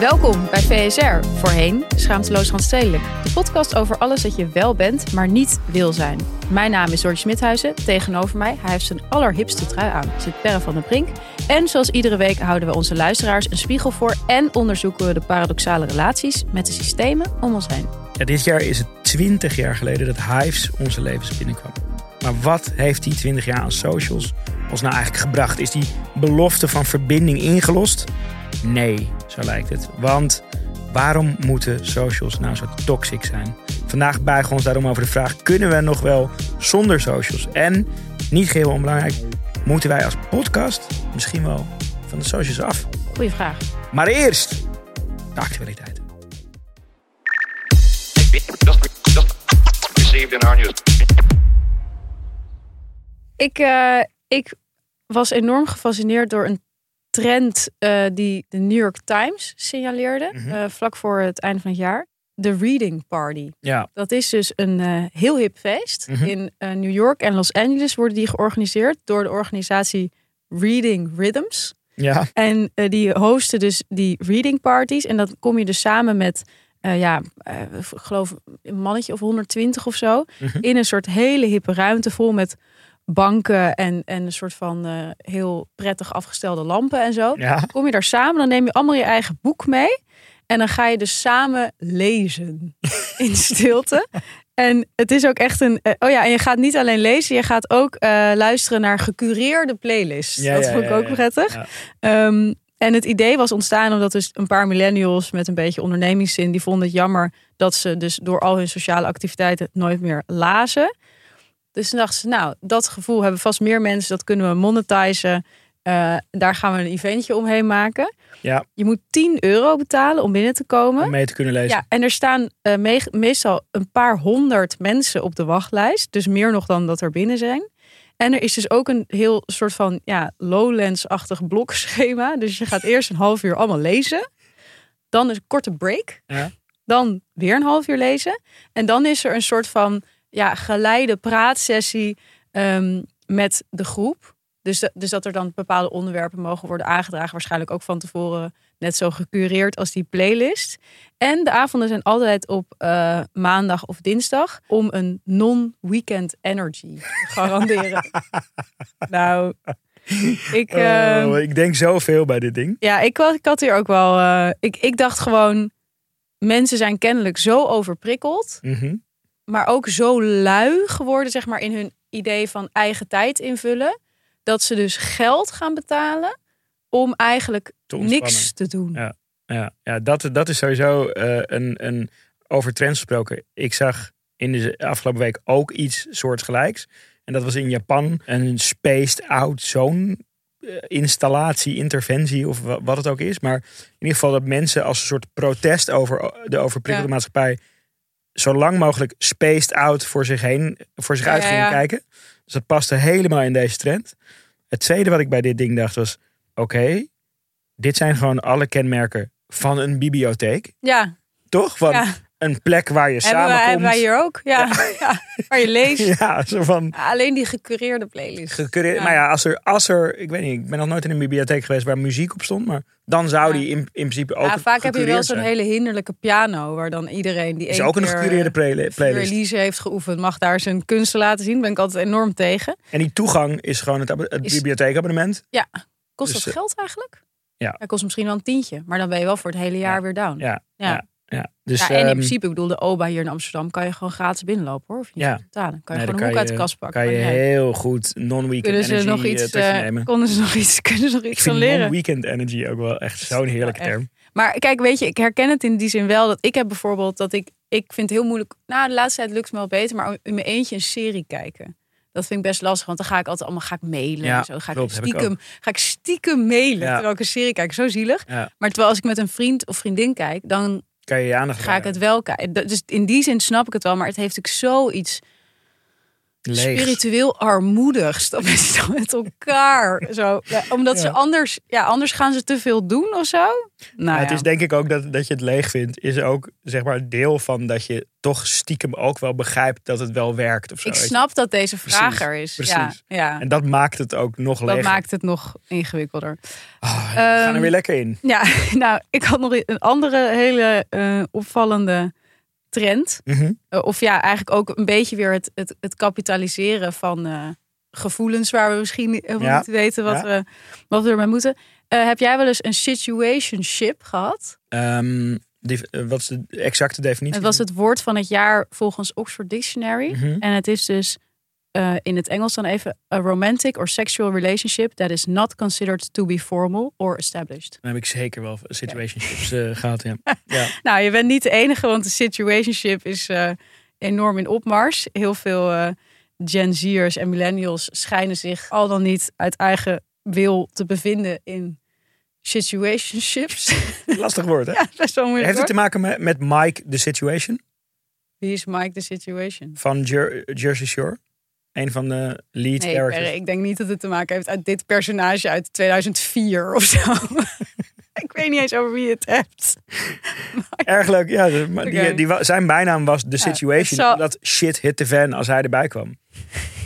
Welkom bij VSR, voorheen Schaamteloos Randstedelijk. De podcast over alles dat je wel bent, maar niet wil zijn. Mijn naam is Jordi Smithuizen. Tegenover mij, hij heeft zijn allerhipste trui aan, zit Perre van den Brink. En zoals iedere week houden we onze luisteraars een spiegel voor... en onderzoeken we de paradoxale relaties met de systemen om ons heen. Dit jaar is het 20 jaar geleden dat Hives onze levens binnenkwam. Maar wat heeft die 20 jaar aan socials ons nou eigenlijk gebracht? Is die belofte van verbinding ingelost? Nee, zo lijkt het. Want waarom moeten socials nou zo toxic zijn? Vandaag buigen we ons daarom over de vraag: kunnen we nog wel zonder socials? En niet geheel onbelangrijk, moeten wij als podcast misschien wel van de socials af? Goeie vraag. Maar eerst de actualiteit. Ik, eh, ik was enorm gefascineerd door een trend eh, die de New York Times signaleerde, Mhm. eh, vlak voor het einde van het jaar. De Reading Party. Ja, Dat is dus een eh, heel hip feest. Mhm. In New York en Los Angeles worden die georganiseerd door de organisatie Reading Rhythms. ja. En die hosten dus die reading parties. En dan kom je dus samen met, ja, ik geloof een mannetje of 120 of zo. Mhm. In een soort hele hippe ruimte vol met banken en, en een soort van eh, heel prettig afgestelde lampen en zo. ja. Kom je daar samen, dan neem je allemaal je eigen boek mee. En dan ga je dus samen lezen in stilte. En het is ook echt een. eh, oh ja, en je gaat niet alleen lezen, je gaat ook eh, luisteren naar gecureerde playlists. Ja, dat ja, vond ik ook prettig. Ehm, en het idee was ontstaan omdat dus een paar millennials met een beetje ondernemingszin, die vonden het jammer dat ze dus door al hun sociale activiteiten nooit meer lazen. Dus toen dachten ze, nou, dat gevoel hebben vast meer mensen, dat kunnen we monetizen. Eh, daar gaan we een eventje omheen maken. Ja. Je moet 10 euro betalen om binnen te komen. Om mee te kunnen lezen. Ja, en er staan eh, me- meestal een paar honderd mensen op de wachtlijst. Dus meer nog dan dat er binnen zijn. En er is dus ook een heel soort van ja, Lowlands-achtig blokschema. Dus je gaat eerst een half uur allemaal lezen. Dan een korte break. Ja. Dan weer een half uur lezen. En dan is er een soort van ja, geleide praatsessie ehm, met de groep. Dus, dat- dus dat er dan bepaalde onderwerpen mogen worden aangedragen. Waarschijnlijk ook van tevoren net zo gecureerd als die playlist. En de avonden zijn altijd op eh, maandag of dinsdag om een non-weekend energy te garanderen. nou, ik, Oh, ik denk zoveel bij dit ding. ja, ik, ik had hier ook wel. eh, ik, ik dacht gewoon, mensen zijn kennelijk zo overprikkeld, Mhm. Maar ook zo lui geworden, zeg maar, in hun idee van eigen tijd invullen, dat ze dus geld gaan betalen om eigenlijk Te niks te doen. Ja. Ja, ja dat, dat is sowieso eh, een, een over trends gesproken. Ik zag in de afgelopen week ook iets soortgelijks. En dat was in Japan een spaced out zone eh, installatie, interventie of wa- wat het ook is. Maar in ieder geval dat mensen als een soort protest over de overprikkelde Ja. maatschappij zo lang mogelijk spaced out voor zich heen, voor zich uit ja, gingen ja. kijken. Dus dat paste helemaal in deze trend. Het tweede wat ik bij dit ding dacht was, oké, dit zijn gewoon alle kenmerken van een bibliotheek. Ja, Toch? Van ja. Een plek waar je Hebben wij, samenkomt. hebben wij hier ook? Ja. ja. Waar je leest. Ja, zo van... Ja, alleen die gecureerde playlist. Gecureerd. Ja. Maar ja, als er, als er, ik weet niet, ik ben nog nooit in een bibliotheek geweest waar muziek op stond, maar dan zou Ja. die in, in principe ook Ja, vaak heb je wel zo'n hele hinderlijke piano waar dan iedereen die Is ook een keer, gecureerde play- eh, playlist. Elise heeft geoefend, mag daar zijn kunsten laten zien. Ben ik altijd enorm tegen. En die toegang is gewoon het, ab- het Is- bibliotheekabonnement. Kost Dus, dat eh, geld eigenlijk? ja. Dat kost misschien wel een tientje, maar dan ben je wel voor het hele jaar Ja. weer down. Ja, Ja. Ja. Dus Ja, en in ehm, principe, ik bedoel, de OBA hier in Amsterdam kan je gewoon gratis binnenlopen hoor. Of je Ja. betalen. Kan je nee, gewoon een hoek uit de kast pakken. Kan je heel goed non-weekend energy nog eh, iets, eh, nemen. konden ze nog iets, kunnen ze nog iets van leren? non-weekend energy ook wel echt zo'n heerlijke term. Maar kijk, weet je, ik herken het in die zin wel. Dat ik heb bijvoorbeeld dat ik, ik vind het heel moeilijk. Nou, de laatste tijd lukt het me wel beter, maar in mijn eentje een serie kijken. Dat vind ik best lastig, want dan ga ik altijd allemaal ga ik mailen. Ja, en zo ga klopt, ik stiekem, ga ik stiekem mailen Ja. terwijl ik een serie kijk. Zo zielig. Ja. Maar terwijl als ik met een vriend of vriendin kijk, dan Kan je je aandacht ga ik het wel kijken. Dus in die zin snap ik het wel, maar het heeft ook zoiets leeg. spiritueel armoedigs. Dat is dan met elkaar. Zo. Ja, omdat ze anders, ja, anders gaan ze te veel doen of zo. Nou, het is denk ik ook dat, dat je het leeg vindt, is ook zeg maar deel van dat je toch stiekem ook wel begrijpt dat het wel werkt of zo. Ik snap dat deze vraag er is. Ja, precies. ja. En dat maakt het ook nog Dat leger. maakt het nog ingewikkelder. Ah, we gaan er Ehm, weer lekker in. Ja, nou, ik had nog een andere hele eh, opvallende trend. Mhm. Eh, of ja, eigenlijk ook een beetje weer het, het, het kapitaliseren van eh, gevoelens waar we misschien helemaal Ja, niet weten wat, ja. we, wat we ermee moeten. Eh, heb jij wel eens een situationship gehad? Die- eh, wat is de exacte definitie? Het was het woord van het jaar volgens Oxford Dictionary. Mhm. En het is dus eh, in het Engels dan even a romantic or sexual relationship that is not considered to be formal or established. Dan heb ik zeker wel situationships eh, gehad, ja. ja. Nou, je bent niet de enige, want de situationship is eh, enorm in opmars. Heel veel Gen Z'ers en millennials schijnen zich al dan niet uit eigen wil te bevinden in situationships. Lastig woord, hè? ja, best wel moeilijk. Heeft het te maken met, met Mike the Situation Wie is Mike the Situation? van Jer- Jersey Shore? Een van de lead Nee, characters. Ik denk niet dat het te maken heeft uit dit personage uit 2004 of zo. ik weet niet eens over wie het hebt. Erg leuk, ja. de- maar die, die, zijn bijnaam was The Situation. zal- Omdat shit hit de fan als hij erbij kwam.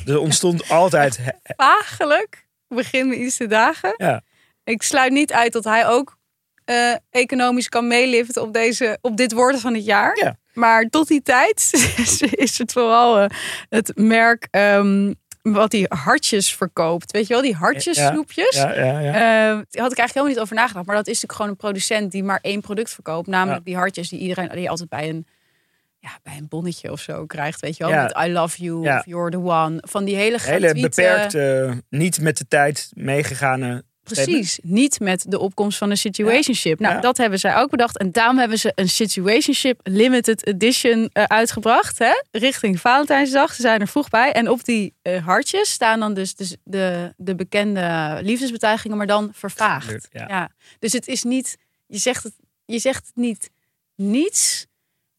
Dus er ontstond altijd... Vagelijk begin me iets te dagen. Ja. Ik sluit niet uit dat hij ook eh, economisch kan meeliften op, deze, op dit woord van het jaar. Ja. Maar tot die tijd is het vooral eh, het merk ehm, wat die hartjes verkoopt. Weet je wel, die hartjes snoepjes. Ja, ja, ja. Eh, daar had ik eigenlijk helemaal niet over nagedacht. Maar dat is natuurlijk gewoon een producent die maar één product verkoopt. Namelijk die hartjes die iedereen die je altijd bij een, ja, bij een bonnetje of zo krijgt. Weet je wel, met I love you of you're the one. Van die hele Hele beperkte, niet met de tijd meegegane... Precies, niet met de opkomst van een situationship. Nou, Ja. dat hebben zij ook bedacht. En daarom hebben ze een situationship limited edition eh, uitgebracht. Hè? Richting Valentijnsdag. Ze zijn er vroeg bij. En op die eh, hartjes staan dan dus de, de, de bekende liefdesbetuigingen, maar dan vervaagd. Ja. Ja. Dus het is niet, je zegt het, je zegt het niet niets,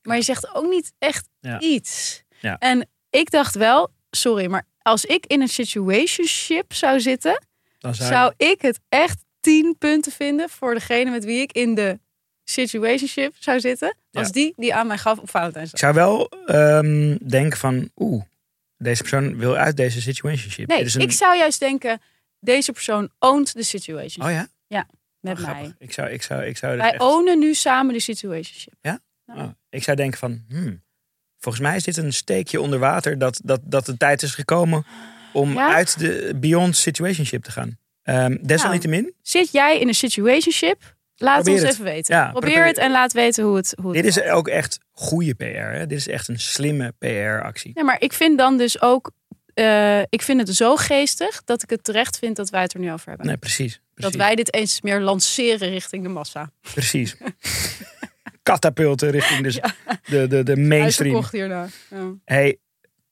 maar je zegt ook niet echt iets. Ja. En ik dacht wel, sorry, maar als ik in een situationship zou zitten, Dan zou, zou ik het echt 10 punten vinden voor degene met wie ik in de situationship zou zitten. Als Ja. die die aan mij gaf op Ik Valentijnsdag. zou wel ehm, denken van... Oeh, deze persoon wil uit deze situationship. Nee, een- ik zou juist denken, deze persoon oont de situationship Oh ja? met Oh, mij. grappig. Ik zou, ik zou, ik zou dus Wij echt- ownen nu samen de situationship. Oh, ik zou denken van, hmm, volgens mij is dit een steekje onder water dat, dat, dat de tijd is gekomen om Ja? uit de beyond situationship te gaan. Ehm desalniettemin, Zit jij in een situationship? Laat Probeer ons even weten. Ja, probeer, probeer- het en laat weten hoe het, hoe het dit is ook echt goede PR. Hè? Dit is echt een slimme PR-actie. Ja, maar ik vind dan dus ook... eh, ik vind het zo geestig dat ik het terecht vind dat wij het er nu over hebben. Nee, precies. dat wij dit eens meer lanceren richting de massa. Precies. Katapulten richting de, de, de, de mainstream. Uitverkocht hierna. Ja. Hey,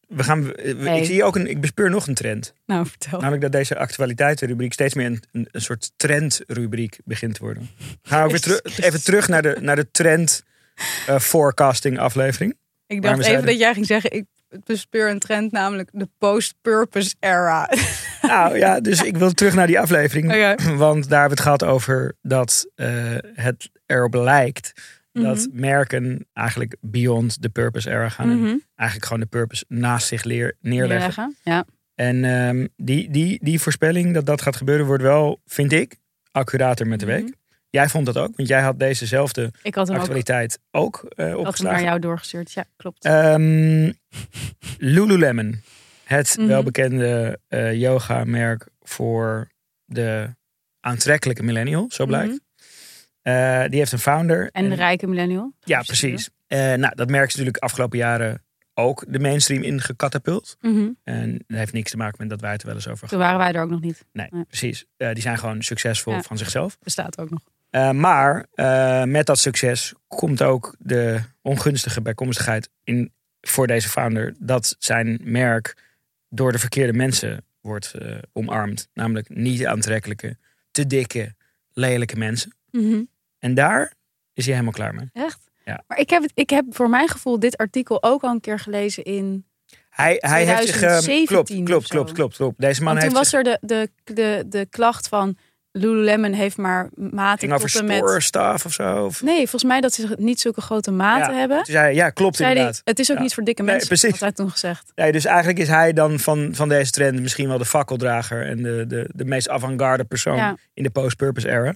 we gaan, we- Hey. Ik zie ook een, ik bespeur nog een trend. Nou, vertel. Namelijk dat deze actualiteitenrubriek steeds meer een, een, een soort trendrubriek begint te worden. We gaan ook weer teru- even terug naar de, naar de trend eh, forecasting aflevering. Ik dacht even dat jij ging zeggen, ik bespeur een trend, namelijk de post-purpose era. Nou ja, dus ik wil terug naar die aflevering. Want daar hebben we het gehad over dat eh, het erop lijkt dat merken eigenlijk beyond the purpose era gaan. En Mhm. eigenlijk gewoon de purpose naast zich leer, neerleggen. Neerleggen. Ja. En ehm, die, die, die voorspelling dat dat gaat gebeuren, wordt wel, vind ik, accurater met de week. Mhm. Jij vond dat ook, want jij had dezezelfde Ik had hem ook actualiteit ook eh had hem naar opgeslagen. jou doorgestuurd. Ja, klopt. Ehm, Lululemon, het Mhm. welbekende eh, yoga-merk voor de aantrekkelijke millennial, zo blijkt. Eh, die heeft een founder. En de rijke millennial. Ja, precies. Eh, nou, dat merk is natuurlijk afgelopen jaren ook de mainstream in gecatapult. Mhm. En dat heeft niks te maken met dat wij het er wel eens over Toen waren wij er ook nog niet. Nee, Nee. precies. Eh, die zijn gewoon succesvol Ja. van zichzelf. Bestaat ook nog. Maar met dat succes komt ook de ongunstige bijkomstigheid in, voor deze founder dat zijn merk door de verkeerde mensen wordt omarmd. Namelijk niet aantrekkelijke, te dikke, lelijke mensen. En daar is hij helemaal klaar mee. Echt? Ja. Maar ik heb, het, ik heb voor mijn gevoel dit artikel ook al een keer gelezen in... Hij, hij heeft zich. eh, 2017 klopt, klopt, klopt, klopt, klopt. Deze man toen heeft was er de, de, de, de klacht van Lululemon heeft maar maten ging over met... of zo. Of, Nee, volgens mij dat ze niet zulke grote maten Ja. hebben. Zei ja, klopt Zei inderdaad. het is ook Ja. niet voor dikke Nee, mensen, precies. had hij toen gezegd. Nee, dus eigenlijk is hij dan van, van deze trend misschien wel de fakkeldrager en de, de, de meest avant-garde persoon Ja. in de post-purpose era.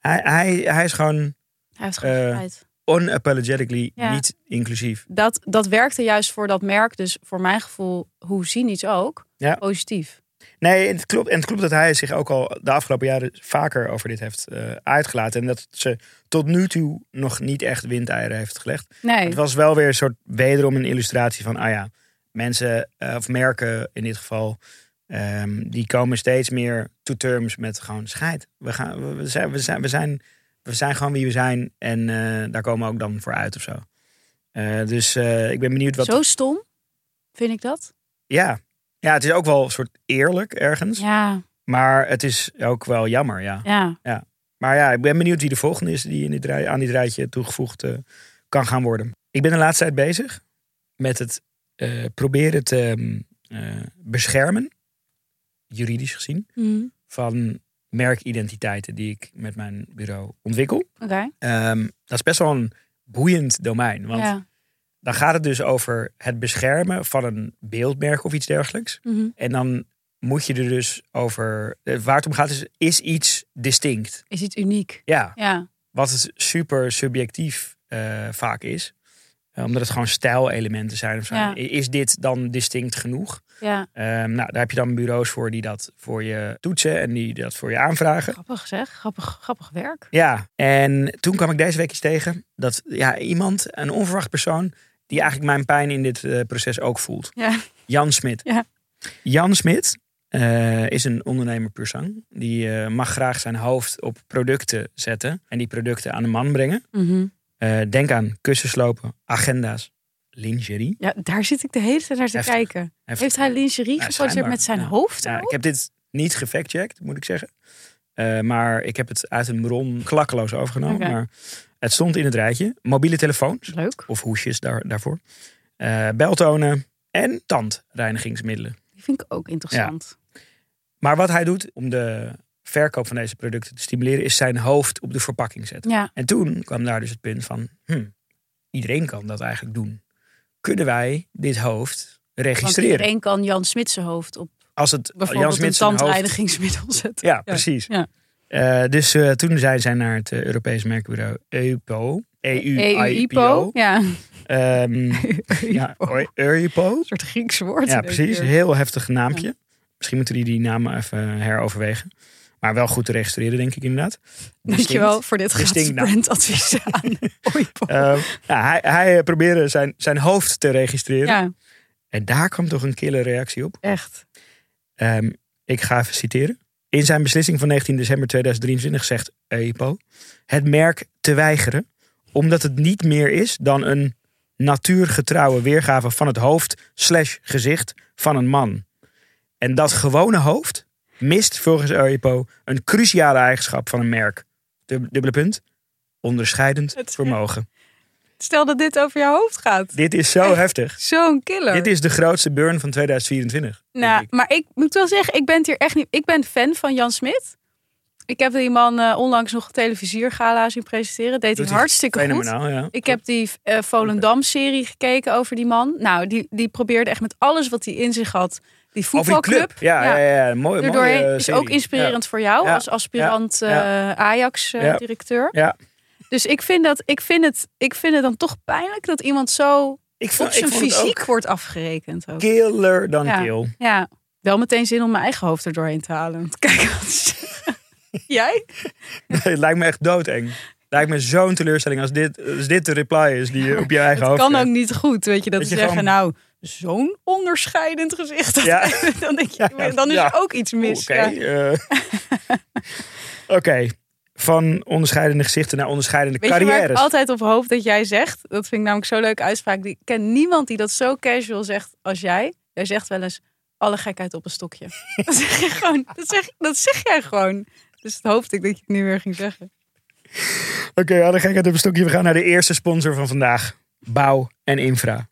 Hij, hij, hij is gewoon Hij heeft gewoon Eh, unapologetically Ja. niet inclusief. Dat, dat werkte juist voor dat merk, dus voor mijn gevoel, hoe cynisch ook, Ja. positief. Nee, en het, klopt, en het klopt dat hij zich ook al de afgelopen jaren vaker over dit heeft eh, uitgelaten. En dat ze tot nu toe nog niet echt windeieren heeft gelegd. Nee, Het was wel weer een soort wederom een illustratie van, ah ja, mensen eh, of merken in dit geval, ehm, die komen steeds meer to terms met gewoon scheid. We, gaan, we, zijn, we, zijn, we, zijn, we zijn gewoon wie we zijn en eh, daar komen we ook dan voor uit of zo. Eh, dus eh, ik ben benieuwd wat. zo stom vind ik dat. Ja. ja, het is ook wel een soort eerlijk ergens, Ja, maar het is ook wel jammer, ja. ja. Maar ja, ik ben benieuwd wie de volgende is die in dit rij, aan dit rijtje toegevoegd kan gaan worden. Ik ben de laatste tijd bezig met het proberen te ehm, eh, beschermen, juridisch gezien, Mhm. van merkidentiteiten die ik met mijn bureau ontwikkel. Oké. Ehm, dat is best wel een boeiend domein. Want Ja. dan gaat het dus over het beschermen van een beeldmerk of iets dergelijks. Mhm. En dan moet je er dus over. eh, Waar het om gaat is, is iets distinct. Is iets uniek. Ja, Ja, wat het super subjectief eh, vaak is. Eh, omdat het gewoon stijlelementen zijn of zo. Ja. I- Is dit dan distinct genoeg? ja. Ehm, nou, daar heb je dan bureaus voor die dat voor je toetsen en die dat voor je aanvragen. Grappig zeg. Grappig, grappig werk. Ja, en toen kwam ik deze week eens tegen dat ja, iemand, een onverwacht persoon, die eigenlijk mijn pijn in dit eh, proces ook voelt. Ja. Jan Smit. Ja. Jan Smit eh, is een ondernemer puur zang. Die mag graag zijn hoofd op producten zetten en die producten aan de man brengen. Mhm. Eh, denk aan kussenslopen, agenda's, lingerie. Ja, daar zit ik de hele tijd naar te Heftig. kijken. Heeft hij lingerie geproduceerd schijnbaar. met zijn hoofd Ja, ik heb dit niet gefactcheckt, moet ik zeggen. Eh, maar ik heb het uit een bron klakkeloos overgenomen. Maar het stond in het rijtje. Mobiele telefoons. Leuk. of hoesjes daar, daarvoor. Eh, beltonen en tandreinigingsmiddelen. Die vind ik ook interessant. Maar wat hij doet om de verkoop van deze producten te stimuleren, is zijn hoofd op de verpakking zetten. Ja. En toen kwam daar dus het punt van, hm, iedereen kan dat eigenlijk doen. Kunnen wij dit hoofd Want registreren? iedereen kan Jan Smit zijn hoofd op Als het Jan een tandreinigingsmiddel zetten. Ja, precies. Ja. Eh, dus eh, toen zijn zij naar het eh, Europees merkbureau EUPO. EU-IPO. EU-IPO. Ja, een Ehm, ja, EUPO. soort Grieks woord. Ja, precies. Heel heftig naampje. Misschien moeten die die namen even heroverwegen. Maar wel goed te registreren, denk ik inderdaad. Dankjewel voor dit gratis Distinct naam. brandadvies aan Oipo. Uh, ja, hij, hij eh, probeerde zijn, zijn hoofd te registreren. ja, En daar kwam toch een kille reactie op. echt. Ehm, ik ga even citeren. In zijn beslissing van 19 december 2023 zegt EIPO... het merk te weigeren omdat het niet meer is dan een natuurgetrouwe weergave van het hoofd slash gezicht van een man. En dat gewone hoofd mist volgens EIPO een cruciale eigenschap van een merk. Dub- Dubbele punt. Onderscheidend Het- vermogen. Stel dat dit over jouw hoofd gaat. Dit is zo Echt? heftig. Zo'n killer. Dit is de grootste burn van 2024. denk nou, ik. maar ik moet wel zeggen, ik ben hier echt niet. Ik ben fan van Jan Smit. Ik heb die man eh, onlangs nog televisiergala zien presenteren. Deed hij hartstikke goed. Ja. Ik heb die eh Volendam-serie gekeken over die man. Nou, die, die probeerde echt met alles wat hij in zich had, die voetbalclub. club. Ja, ja, ja. ja. Mooi, mooie eh, is serie. ook inspirerend voor jou als aspirant eh, Ja. Ja. Ajax-directeur. Ja. Dus ik vind, dat, ik, vind het, ik vind het dan toch pijnlijk dat iemand zo Ik op vond, zijn fysiek wordt afgerekend. Ook. killer dan Ja. kill. Ja, wel meteen zin om mijn eigen hoofd er doorheen te halen. Kijken wat. Jij? Nee, het lijkt me echt doodeng. Het lijkt me zo'n teleurstelling als dit, als dit de reply is die je op je eigen Het hoofd kan ook niet goed, weet je, dat Dat je zeggen, nou, zo'n onderscheidend gezicht. Ja. dan, denk je, Ja, dan is ja. er ook iets mis. Oké. Eh. Oké. Van onderscheidende gezichten naar onderscheidende Weet je ik carrières. altijd op hoop dat jij zegt? Dat vind ik namelijk zo'n leuke uitspraak. Ik ken niemand die dat zo casual zegt als jij. Jij zegt wel eens alle gekheid op een stokje. Dat zeg je gewoon. Dat zeg, dat zeg jij gewoon. Dus dat hoopte ik dat je het nu weer ging zeggen. Oké, okay, alle gekheid op een stokje. We gaan naar de eerste sponsor van vandaag. Bouw en infra.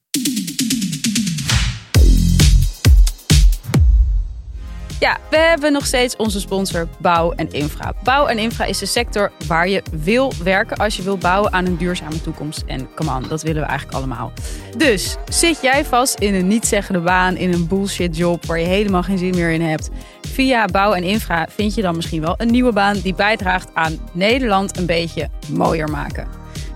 Ja, we hebben nog steeds onze sponsor Bouw en Infra. Bouw en Infra is de sector waar je wil werken als je wil bouwen aan een duurzame toekomst. En come on, dat willen we eigenlijk allemaal. Dus zit jij vast in een niet-zeggende baan, in een bullshit job waar je helemaal geen zin meer in hebt? Via Bouw en Infra vind je dan misschien wel een nieuwe baan die bijdraagt aan Nederland een beetje mooier maken.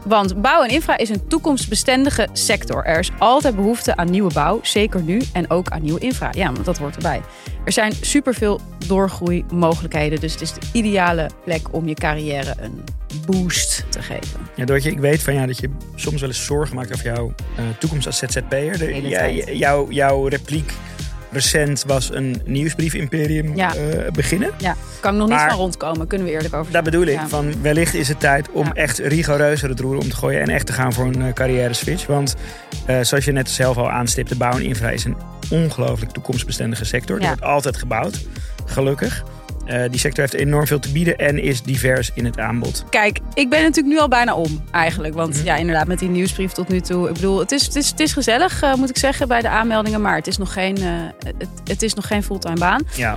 Want bouw en infra is een toekomstbestendige sector. Er is altijd behoefte aan nieuwe bouw, zeker nu, en ook aan nieuwe infra. Ja, want dat hoort erbij. Er zijn superveel doorgroeimogelijkheden, dus het is de ideale plek om je carrière een boost te geven. Ja, Doortje, ik weet van jou dat je soms wel eens zorgen maakt over jouw uh, toekomst als ZZP'er. Jouw, jouw repliek recent was een nieuwsbrief-imperium Ja. eh, beginnen. Ja, kan ik nog niet van rondkomen, kunnen we eerlijk over Daar zijn. bedoel ik, Ja. van wellicht is het tijd om Ja. echt rigoureuzer het roer om te gooien en echt te gaan voor een eh, carrière switch. Want eh, zoals je net zelf al aanstipte, bouw en infra is een ongelooflijk toekomstbestendige sector. Ja. wordt altijd gebouwd, gelukkig. Eh, die sector heeft enorm veel te bieden en is divers in het aanbod. Kijk, ik ben natuurlijk nu al bijna om eigenlijk. Want Mhm. ja, inderdaad, met die nieuwsbrief tot nu toe. Ik bedoel, het is, het is, het is gezellig, eh, moet ik zeggen, bij de aanmeldingen. Maar het is nog geen, eh, het, het is nog geen fulltime baan. Ja,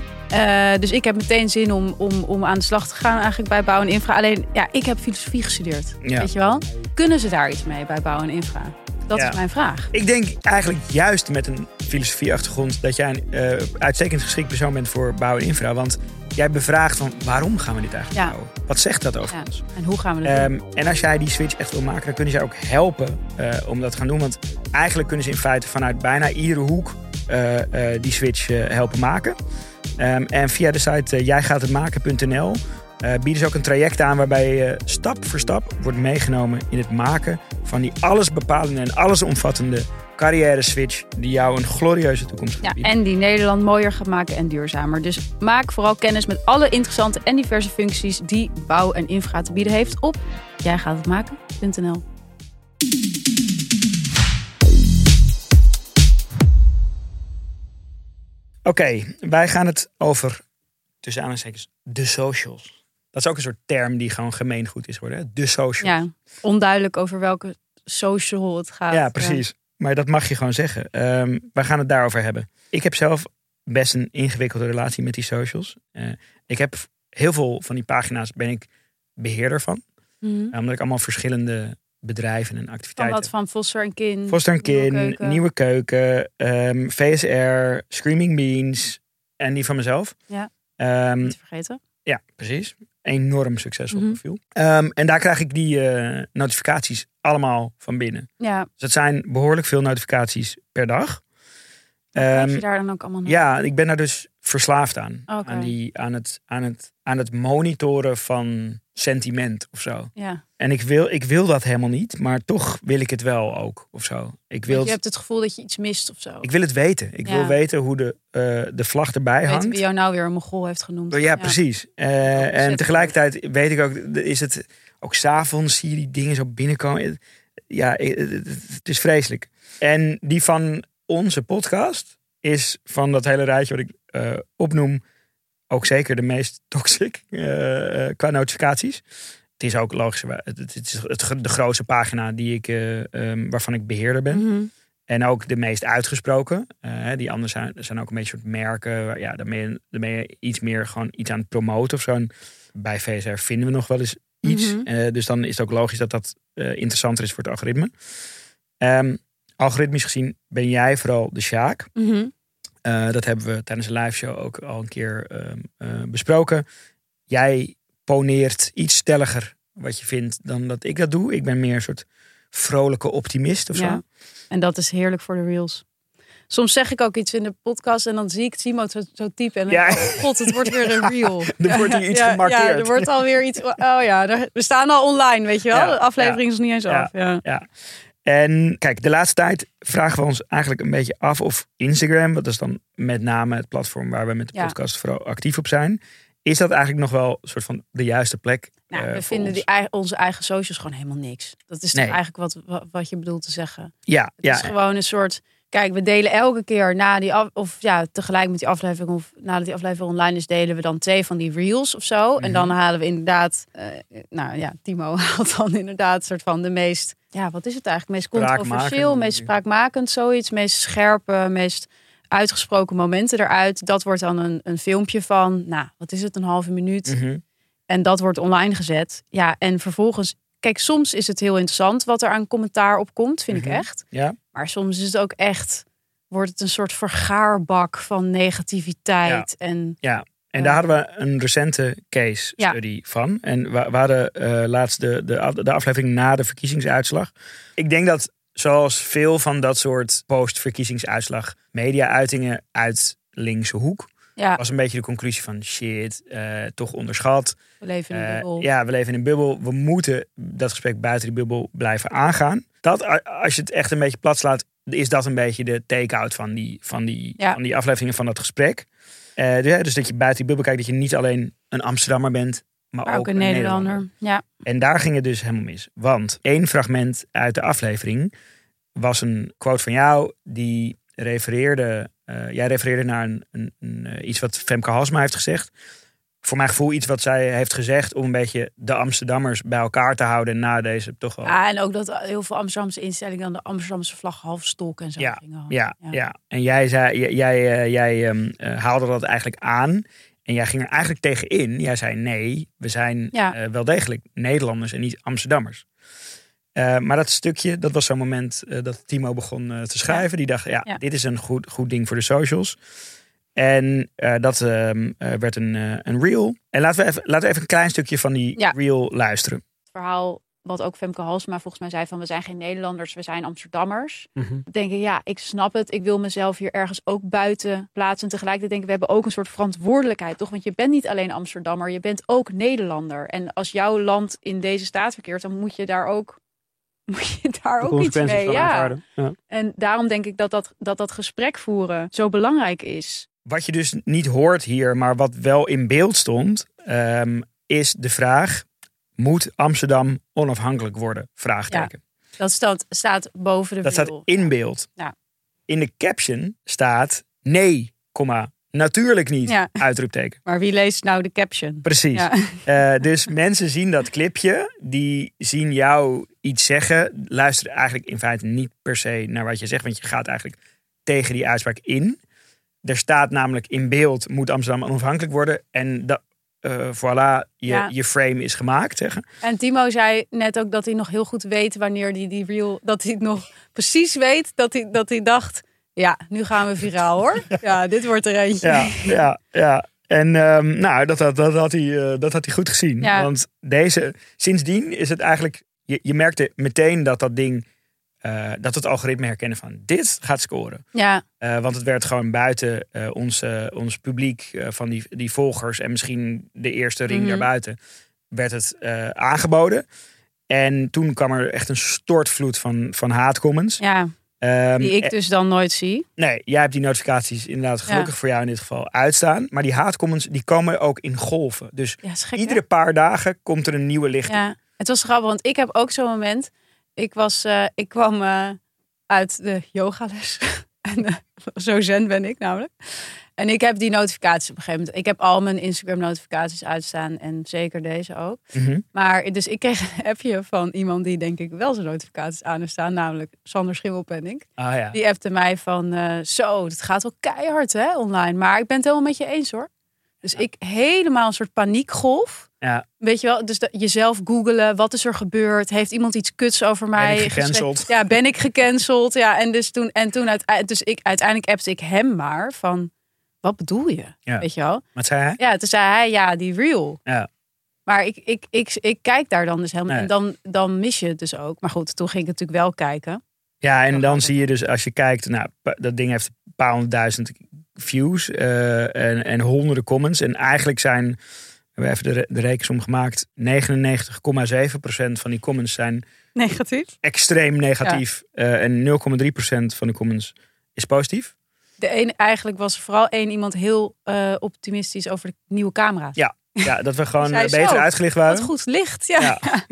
dus ik heb meteen zin om, om, om aan de slag te gaan eigenlijk bij Bouw en Infra. Alleen, ja, ik heb filosofie gestudeerd. Ja. Weet je wel? Kunnen ze daar iets mee bij Bouw en Infra? Dat Ja. is mijn vraag. Ik denk eigenlijk juist met een filosofieachtergrond dat jij een eh, uitstekend geschikt persoon bent voor bouw en infra. Want jij bevraagt van waarom gaan we dit eigenlijk Ja. bouwen? Wat zegt dat over Ja. ons? En hoe gaan we dat doen? Ehm, en als jij die switch echt wil maken, dan kunnen ze jou ook helpen eh, om dat te gaan doen. Want eigenlijk kunnen ze in feite vanuit bijna iedere hoek eh, die switch helpen maken. Ehm, en via de site jijgaathetmaken.nl eh, bieden ze ook een traject aan waarbij je stap voor stap wordt meegenomen in het maken van die allesbepalende en allesomvattende carrière switch die jou een glorieuze toekomst gaat Ja, en die Nederland mooier gaat maken en duurzamer. Dus maak vooral kennis met alle interessante en diverse functies die Bouw en Infra te bieden heeft op jijgaathetmaken.nl. Oké, wij gaan het over, tussen aanhalingstekens, de socials. Dat is ook een soort term die gewoon gemeengoed is geworden. De socials. Ja, onduidelijk over welke social het gaat. Ja, precies. Maar dat mag je gewoon zeggen. Ehm wij gaan het daarover hebben. Ik heb zelf best een ingewikkelde relatie met die socials. Eh, ik heb heel veel van die pagina's ben ik beheerder van. Mhm. Omdat ik allemaal verschillende bedrijven en Van activiteiten wat van Foster en Kin. Foster en Nieuwe Kin, Keuken. Nieuwe Keuken, ehm, VSR, Screaming Beans en die van mezelf. Ja. Ehm, Niet vergeten. ja, precies. Enorm succesvol Mhm. profiel. Ehm, en daar krijg ik die eh, notificaties allemaal van binnen. Ja, Dus dat zijn behoorlijk veel notificaties per dag. Ehm, je daar dan ook allemaal naar? ja, ik ben daar dus verslaafd aan. Aan, die, aan, het, aan, het, aan het monitoren van sentiment of zo. Ja. En ik wil, ik wil dat helemaal niet, maar toch wil ik het wel ook of zo. Ik wil, je hebt het gevoel dat je iets mist of zo. ik wil het weten. Ik Ja. wil weten hoe de, eh, de vlag erbij weet hangt. wie jou nou weer een mogol heeft genoemd. Ja, precies. Eh, en tegelijkertijd weet ik ook, is het ook s'avonds zie je die dingen zo binnenkomen. Ja, het, is vreselijk. En die van onze podcast is van dat hele rijtje wat ik eh, opnoem ook zeker de meest toxic eh, eh, qua notificaties. Het is ook logisch, het, is het, de grootste pagina die ik, eh, ehm, waarvan ik beheerder ben. Mhm. En ook de meest uitgesproken. Die anderen zijn, zijn ook een beetje soort merken. waar- Ja, ben je iets meer gewoon iets aan het promoten of zo. En bij VSR vinden we nog wel eens iets. Mhm. Dus dan is het ook logisch dat dat interessanter is voor het algoritme. Ehm, algoritmisch gezien ben jij vooral de Sjaak. Mhm. Eh, dat hebben we tijdens de live show ook al een keer ehm, eh, besproken. Jij poneert iets stelliger wat je vindt dan dat ik dat doe. Ik ben meer een soort vrolijke optimist of Ja. zo. En dat is heerlijk voor de reels. Soms zeg ik ook iets in de podcast en dan zie ik Timo zo, zo typen. En Ja. oh god, het wordt weer een reel. Er wordt hier iets ja, gemarkeerd. Ja, er wordt alweer iets... Oh ja, er- we staan al online, weet je wel. De aflevering is nog niet eens ja. af. Ja. En kijk, de laatste tijd vragen we ons eigenlijk een beetje af of Instagram, dat is dan met name het platform waar we met de Ja. podcast vooral actief op zijn, is dat eigenlijk nog wel een soort van de juiste plek? Nou, eh, we vinden ons? die, ei- onze eigen socials gewoon helemaal niks. Dat is toch Nee. eigenlijk wat, wat, wat je bedoelt te zeggen. Ja, Het ja, is gewoon een soort... Kijk, we delen elke keer na die af, of ja, tegelijk met die aflevering of nadat die aflevering online is, delen we dan twee van die reels of zo. En dan Mhm. halen we inderdaad, eh, nou ja, Timo haalt dan inderdaad soort van de meest, ja, wat is het eigenlijk? Meest controversieel, meest spraakmakend, zoiets, meest scherpe, meest uitgesproken momenten eruit. Dat wordt dan een, een filmpje van, nou, wat is het, een halve minuut. Mhm. En dat wordt online gezet. Ja, en vervolgens, kijk, soms is het heel interessant wat er aan commentaar op komt, vind Mhm. ik echt. ja. Maar soms is het ook echt, wordt het een soort vergaarbak van negativiteit. En En daar hadden we een recente case Ja. study van. En we, we hadden eh, laatst de, de, de aflevering na de verkiezingsuitslag. Ik denk dat zoals veel van dat soort post-verkiezingsuitslag media-uitingen uit linkse hoek. Ja, Was een beetje de conclusie van shit, eh, toch onderschat. we leven in een Eh, bubbel. ja, we leven in een bubbel. We moeten dat gesprek buiten die bubbel blijven aangaan. Dat, als je het echt een beetje plat slaat, is dat een beetje de take-out van die, van die, Ja. van die afleveringen van dat gesprek. Eh, dus, dus dat je buiten die bubbel kijkt, dat je niet alleen een Amsterdammer bent, maar, maar ook een Nederlander. Ja, En daar ging het dus helemaal mis. Want één fragment uit de aflevering was een quote van jou die refereerde. Eh, jij refereerde naar een, een, een, eh, iets wat Femke Halsma heeft gezegd. Voor mijn gevoel iets wat zij heeft gezegd om een beetje de Amsterdammers bij elkaar te houden na deze toch wel. Ah, en ook dat heel veel Amsterdamse instellingen dan de Amsterdamse vlag half stok en zo Ja, gingen. Ja, ja. En jij, zei, jij, jij, eh, jij ehm, eh, haalde dat eigenlijk aan. En jij ging er eigenlijk tegenin. Jij zei nee, we zijn Ja. wel degelijk Nederlanders en niet Amsterdammers. Eh, maar dat stukje, dat was zo'n moment eh, dat Timo begon eh, te schrijven. Die dacht, ja, Ja. dit is een goed, goed ding voor de socials. En eh, dat ehm, eh, werd een, een reel. En laten we, even, laten we even een klein stukje van die Ja. reel luisteren. Het verhaal wat ook Femke Halsma volgens mij zei van we zijn geen Nederlanders, we zijn Amsterdammers. denk ik, ja, ik snap het. Ik wil mezelf hier ergens ook buiten plaatsen. En tegelijkertijd denk ik, we hebben ook een soort verantwoordelijkheid, toch? Want je bent niet alleen Amsterdammer, je bent ook Nederlander. En als jouw land in deze staat verkeert, dan moet je daar ook, moet je daar ook iets mee. Ja. Ja. En daarom denk ik dat dat, dat dat gesprek voeren zo belangrijk is. Wat je dus niet hoort hier, maar wat wel in beeld stond, ehm, is de vraag: moet Amsterdam onafhankelijk worden? Vraagteken. Dat staat, staat boven de dat staat in beeld. Ja. In de caption staat nee, komma, natuurlijk niet. Ja. Uitroepteken. Maar wie leest nou de caption? Precies. Ja. Eh, dus mensen zien dat clipje, die zien jou iets zeggen, luisteren eigenlijk in feite niet per se naar wat je zegt, want je gaat eigenlijk tegen die uitspraak in. Er staat namelijk in beeld, moet Amsterdam onafhankelijk worden. En dat, eh voilà, je, Ja. je frame is gemaakt. Zeggen. En Timo zei net ook dat hij nog heel goed weet wanneer hij die reel, dat hij nog precies weet dat hij, dat hij dacht, ja, nu gaan we viraal hoor. Ja, dit wordt er eentje. Ja, ja, ja. En ehm, nou, dat, dat, dat, had hij, eh, dat had hij goed gezien. Ja. Want deze, sindsdien is het eigenlijk, je, je merkte meteen dat dat ding, eh, dat het algoritme herkennen van dit gaat scoren. Ja, Eh, want het werd gewoon buiten eh, ons, ons publiek eh, van die, die volgers en misschien de eerste ring Mhm. daarbuiten, werd het eh, aangeboden. En toen kwam er echt een stortvloed van, van haatcomments. ja, Ehm, die ik eh, dus dan nooit zie. Nee, jij hebt die notificaties inderdaad gelukkig voor jou in dit geval uitstaan. Maar die haatcomments die komen ook in golven. Dus Ja, hè? iedere paar dagen komt er een nieuwe lichting. Ja, het was grappig, want ik heb ook zo'n moment. Ik, was, eh, ik kwam eh, uit de yogales. en, zo zen ben ik namelijk. En ik heb die notificaties op een gegeven moment. Ik heb al mijn Instagram notificaties uitstaan. En zeker deze ook. Mhm. Maar dus ik kreeg een appje van iemand die denk ik wel zijn notificaties aan heeft staan. Namelijk Sander Schimmelpenning. Ah ja. Die appte mij van, eh, zo, het gaat wel keihard hè, online. Maar ik ben het helemaal met je eens hoor. Dus ik helemaal een soort paniekgolf. Ja. Weet je wel, dus dat, jezelf googelen. Wat is er gebeurd? Heeft iemand iets kuts over mij? ik gecanceld? Ja, ben ik gecanceld? Ja, en dus toen, en toen dus ik, uiteindelijk appte ik hem maar van, wat bedoel je? Ja. Weet je wel? Wat zei hij? Ja, toen zei hij, ja, die real. Ja. Maar ik, ik, ik, ik, kijk daar dan dus helemaal Nee. En dan, dan mis je het dus ook. Maar goed, toen ging ik natuurlijk wel kijken. Ja, en dan zie je dus als je kijkt, nou, dat ding heeft een paar honderdduizend views eh, en, en honderden comments. En eigenlijk zijn, we hebben even de, re- de rekensom gemaakt, 99,7% van die comments zijn Negatief. extreem negatief. eh, en 0,3% van de comments is positief. De ene, eigenlijk was er vooral één iemand heel eh, optimistisch over de nieuwe camera's. Ja. Ja, dat we gewoon eh, beter zo. uitgelicht Wat waren. goed licht. Ja, Ja.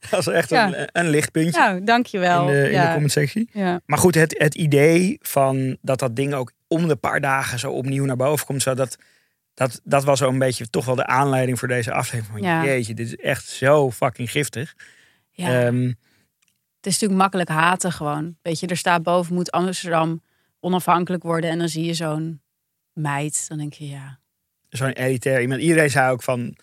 dat was echt Ja. een, een lichtpuntje nou, dankjewel. in, de, in ja. de commentsectie. ja. Maar goed, het, het idee van dat dat ding ook om de paar dagen zo opnieuw naar boven komt. Zo dat, dat, dat was zo'n beetje toch wel de aanleiding voor deze aflevering. Van, Ja. Jeetje, dit is echt zo fucking giftig. Ja. Ehm, het is natuurlijk makkelijk haten gewoon. Weet je, er staat boven, moet Amsterdam onafhankelijk worden. En dan zie je zo'n meid. Dan denk je, ja. zo'n elitair iemand. Iedereen zei ook van,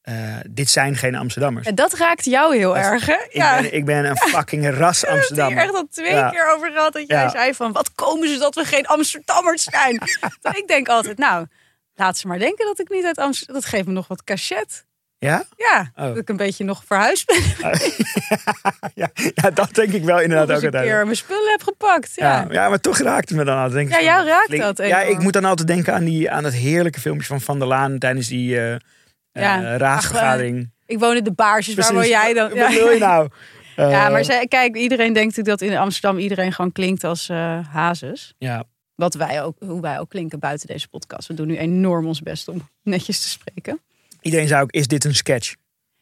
eh, dit zijn geen Amsterdammers. En dat raakt jou heel Dat- erg, hè? Ik, ben, ik ben een fucking ras Daar heb je Amsterdammer. echt al twee Ja. keer over gehad dat jij Ja. zei van... wat komen ze dat we geen Amsterdammers zijn? Ik denk altijd, nou, laat ze maar denken dat ik niet uit Amsterdam... Dat geeft me nog wat cachet. Ja? Ja, Oh. dat ik een beetje nog verhuisd ben. ja? Ja, dat denk ik wel inderdaad ook een uiteindelijk. keer mijn spullen heb gepakt. Ja. Ja, ja, maar toch raakt het me dan altijd. Denk ik Ja, jou raakt flink- dat Ja, ik moet dan altijd denken aan, die, aan dat heerlijke filmpje van Van der Laan tijdens die Ja. raadsvergadering. Ik woon in de baarsjes, waar woon Precies. jij dan? Wat wil je nou? Ja, maar zij, kijk, iedereen denkt natuurlijk dat in Amsterdam iedereen gewoon klinkt als hazes. Ja, Wat wij ook, hoe wij ook klinken buiten deze podcast. We doen nu enorm ons best om netjes te spreken. Iedereen zei ook, is dit een sketch?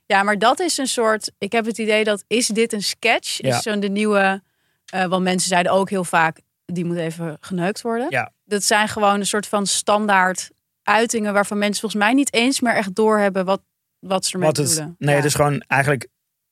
Ja, maar dat is een soort. Ik heb het idee dat is dit een sketch? Ja. Is zo'n de nieuwe. eh want mensen zeiden ook heel vaak. Die moet even geneukt worden. Ja. Dat zijn gewoon een soort van standaard uitingen waarvan mensen volgens mij niet eens meer echt doorhebben wat, wat ze ermee Wat het, bedoelen. nee, Ja. het is gewoon eigenlijk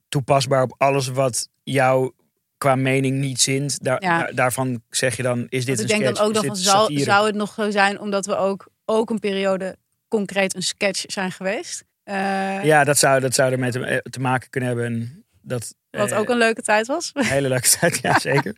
toepasbaar op alles wat jou qua mening niet zint. Daar, Ja. daar- daarvan zeg je dan, is dit Want een ik denk sketch? dan ook nog van, zou, zou het nog zo zijn omdat we ook, ook een periode concreet een sketch zijn geweest? Eh, Ja, dat zou, dat zou ermee te, eh, te maken kunnen hebben. En Dat, Wat eh, ook een leuke tijd was. een hele leuke tijd, ja zeker.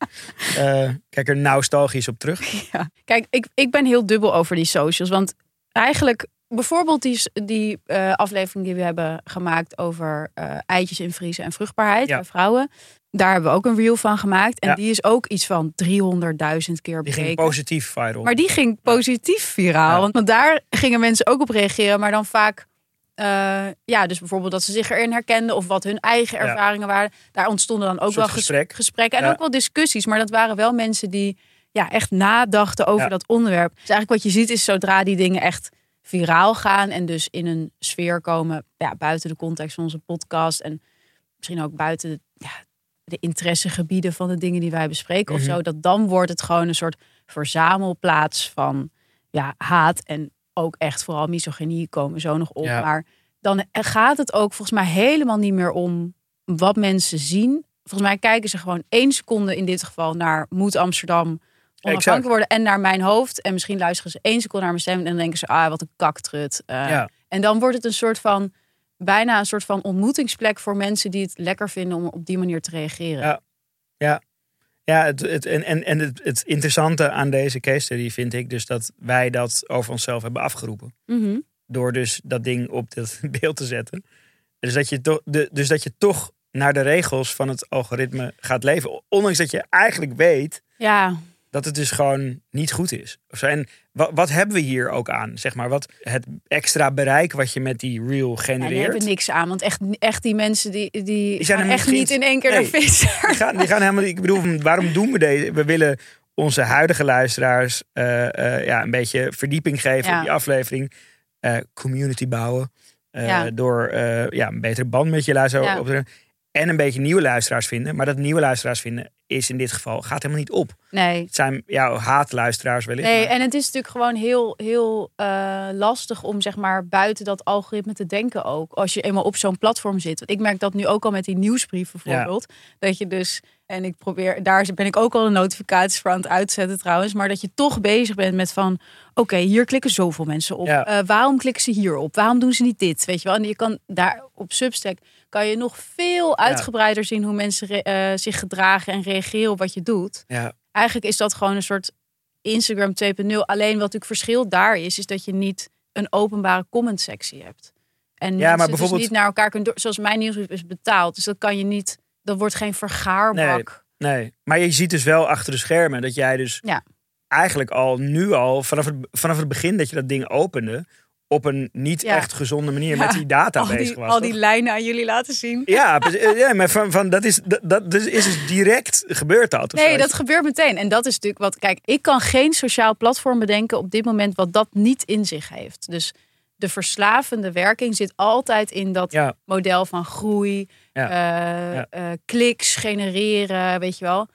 Kijk er nostalgisch op terug. Ja. Kijk, ik, ik ben heel dubbel over die socials. Want eigenlijk, bijvoorbeeld die, die eh, aflevering die we hebben gemaakt over eh, eitjes invriezen en vruchtbaarheid Ja. bij vrouwen. Daar hebben we ook een reel van gemaakt. En Ja. die is ook iets van 300.000 keer Die ging bekeken. positief viral. Maar die ging positief viraal. Ja. Want, want daar gingen mensen ook op reageren. Maar dan vaak, eh, ja, dus bijvoorbeeld dat ze zich erin herkenden. Of wat hun eigen ervaringen waren. Daar ontstonden dan ook wel gesprek. gesprekken. En ook wel discussies. Maar dat waren wel mensen die ja, echt nadachten over dat onderwerp. Dus eigenlijk wat je ziet is zodra die dingen echt viraal gaan. En dus in een sfeer komen ja, buiten de context van onze podcast. En misschien ook buiten de, ja, de interessegebieden van de dingen die wij bespreken of Mhm. zo. Dat dan wordt het gewoon een soort verzamelplaats van ja, haat en ook echt vooral misogynie komen zo nog op. Ja. Maar dan gaat het ook volgens mij helemaal niet meer om wat mensen zien. Volgens mij kijken ze gewoon één seconde in dit geval naar moet Amsterdam onafhankelijk worden en naar mijn hoofd. En misschien luisteren ze één seconde naar mijn stem en dan denken ze, ah, wat een kaktrut. Eh, Ja. En dan wordt het een soort van, bijna een soort van ontmoetingsplek voor mensen die het lekker vinden om op die manier te reageren. Ja. Ja, het, het, en, en, en het, het interessante aan deze case study vind ik dus dat wij dat over onszelf hebben afgeroepen. Mhm. Door dus dat ding op dat beeld te zetten. Dus dat je toch, de, dus dat je toch naar de regels van het algoritme gaat leven. Ondanks dat je eigenlijk weet Ja, dat het dus gewoon niet goed is. En wat, wat hebben we hier ook aan? Zeg maar, wat het extra bereik wat je met die reel Ja, genereert. hebben niks aan. Want echt, echt die mensen die, die, Die zijn echt niet niet in één keer Nee. naar Visser. Die gaan, die gaan helemaal. Ik bedoel, waarom doen we deze? We willen onze huidige luisteraars eh, eh, ja, een beetje verdieping geven Ja. op die aflevering. Eh, community bouwen. Ja. Door ja, een betere band met je luisteraar op te En een beetje nieuwe luisteraars vinden. Maar dat nieuwe luisteraars vinden is in dit geval, gaat helemaal niet op. Nee. Het zijn jouw haatluisteraars wellicht. Nee, maar- en het is natuurlijk gewoon heel, heel eh, lastig om zeg maar buiten dat algoritme te denken ook. Als je eenmaal op zo'n platform zit. Want ik merk dat nu ook al met die nieuwsbrief bijvoorbeeld. Dat je dus, en ik probeer, daar ben ik ook al de notificaties voor aan het uitzetten trouwens. Maar dat je toch bezig bent met van, oké, hier klikken zoveel mensen op. Ja. Eh, waarom klikken ze hier op? Waarom doen ze niet dit? Weet je wel? En je kan daar op Substack kan je nog veel uitgebreider zien hoe mensen eh, zich gedragen en reageren op wat je doet ja, eigenlijk is dat gewoon een soort Instagram 2.0. Alleen wat natuurlijk verschil daar is, is dat je niet een openbare comment sectie hebt. En Ja, maar maar bijvoorbeeld- dus niet naar elkaar kunnen door, zoals mijn nieuwsbrief is betaald. Dus dat kan je niet, dat wordt geen vergaarbak. nee. Maar je ziet dus wel achter de schermen dat jij dus Ja. eigenlijk al nu al, vanaf het, vanaf het begin dat je dat ding opende, op een niet Ja. echt gezonde manier Ja. met die data al bezig die, was. al toch? die lijnen aan jullie laten zien. Ja. Eh, ja, maar van, van, dat, is, dat, dat dus is dus direct gebeurd dat. Nee, dat gebeurt meteen. En dat is natuurlijk wat. Kijk, ik kan geen sociaal platform bedenken op dit moment wat dat niet in zich heeft. Dus de verslavende werking zit altijd in dat Ja, model van groei, Ja. eh, eh, kliks genereren, weet je wel.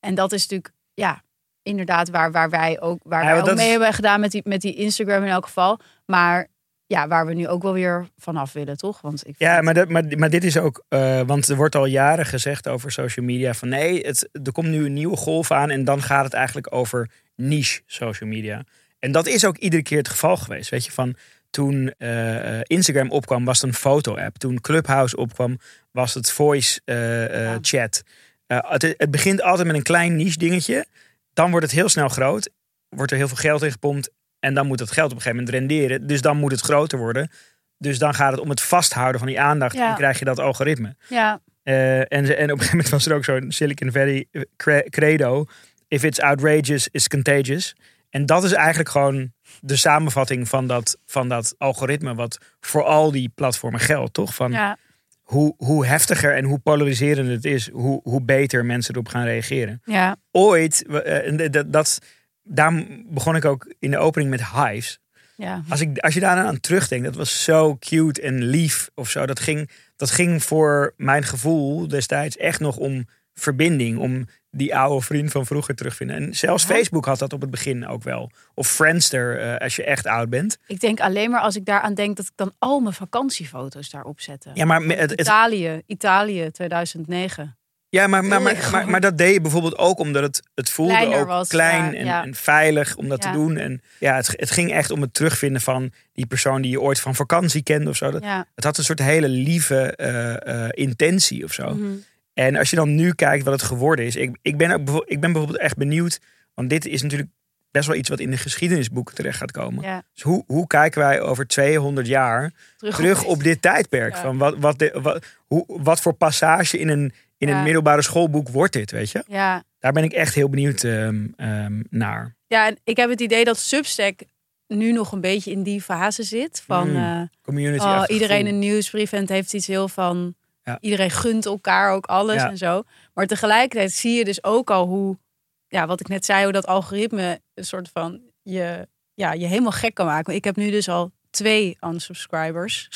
En dat is natuurlijk, ja, inderdaad waar, waar wij ook, waar Ja, wij ook mee is- hebben gedaan met die, met die Instagram in elk geval. Maar ja, waar we nu ook wel weer vanaf willen, toch? Want ik ja maar, dat, maar, maar dit is ook, eh, want er wordt al jaren gezegd over social media van nee, het, er komt nu een nieuwe golf aan en dan gaat het eigenlijk over niche social media. En dat is ook iedere keer het geval geweest. Weet je, van toen eh, eh, Instagram opkwam, was het een foto-app. Toen Clubhouse opkwam, was het voice Ja. chat. Eh, het, het begint altijd met een klein niche dingetje. Dan wordt het heel snel groot. Wordt er heel veel geld in gepompt. En dan moet dat geld op een gegeven moment renderen. Dus dan moet het groter worden. Dus dan gaat het om het vasthouden van die aandacht. Ja. En dan krijg je dat algoritme. ja, Eh, en, en op een gegeven moment was er ook zo'n Silicon Valley cre- credo. If it's outrageous, it's contagious. En dat is eigenlijk gewoon de samenvatting van dat, van dat algoritme. Wat voor al die platformen geldt, toch? Van ja, hoe, hoe heftiger en hoe polariserend het is, hoe, hoe beter mensen erop gaan reageren. ja, Ooit, eh, dat, dat, daar begon ik ook in de opening met hives. ja. Als, ik, als je daar aan terugdenkt, dat was zo cute en lief of zo. Dat ging, dat ging voor mijn gevoel destijds echt nog om verbinding. Om die oude vriend van vroeger terug te vinden. En zelfs Ja. Facebook had dat op het begin ook wel. Of Friendster, eh, als je echt oud bent. Ik denk alleen maar als ik daaraan denk dat ik dan al mijn vakantiefoto's daarop zette. Ja, maar, me- het, het- Italië, Italië 2009. Ja, maar, maar, maar, dat deed je bijvoorbeeld ook omdat het, het voelde ook klein en, veilig om dat te doen. En ja, het, het ging echt om het terugvinden van die persoon die je ooit van vakantie kende of zo. Dat. Het had een soort hele lieve eh, eh, intentie of zo. Mhm. En als je dan nu kijkt wat het geworden is. Ik, ik, ben, ook, ik ben bijvoorbeeld echt benieuwd. Want dit is natuurlijk best wel iets wat in de geschiedenisboeken terecht gaat komen. ja. Dus hoe, hoe kijken wij over 200 jaar Terug, terug op dit tijdperk? Ja. Van wat, wat, de, wat, hoe, wat voor passage in een, in een middelbare schoolboek wordt dit, weet je? Ja. Daar ben ik echt heel benieuwd ehm, ehm, naar. ja, en ik heb het idee dat Substack nu nog een beetje in die fase zit. Van Mm, eh, Community. oh, iedereen een nieuwsbrief en het heeft iets heel van... Ja. Iedereen gunt elkaar ook alles Ja. en zo. Maar tegelijkertijd zie je dus ook al hoe... Ja, wat ik net zei, hoe dat algoritme een soort van... Je, ja, je helemaal gek kan maken. Ik heb nu dus al twee unsubscribers.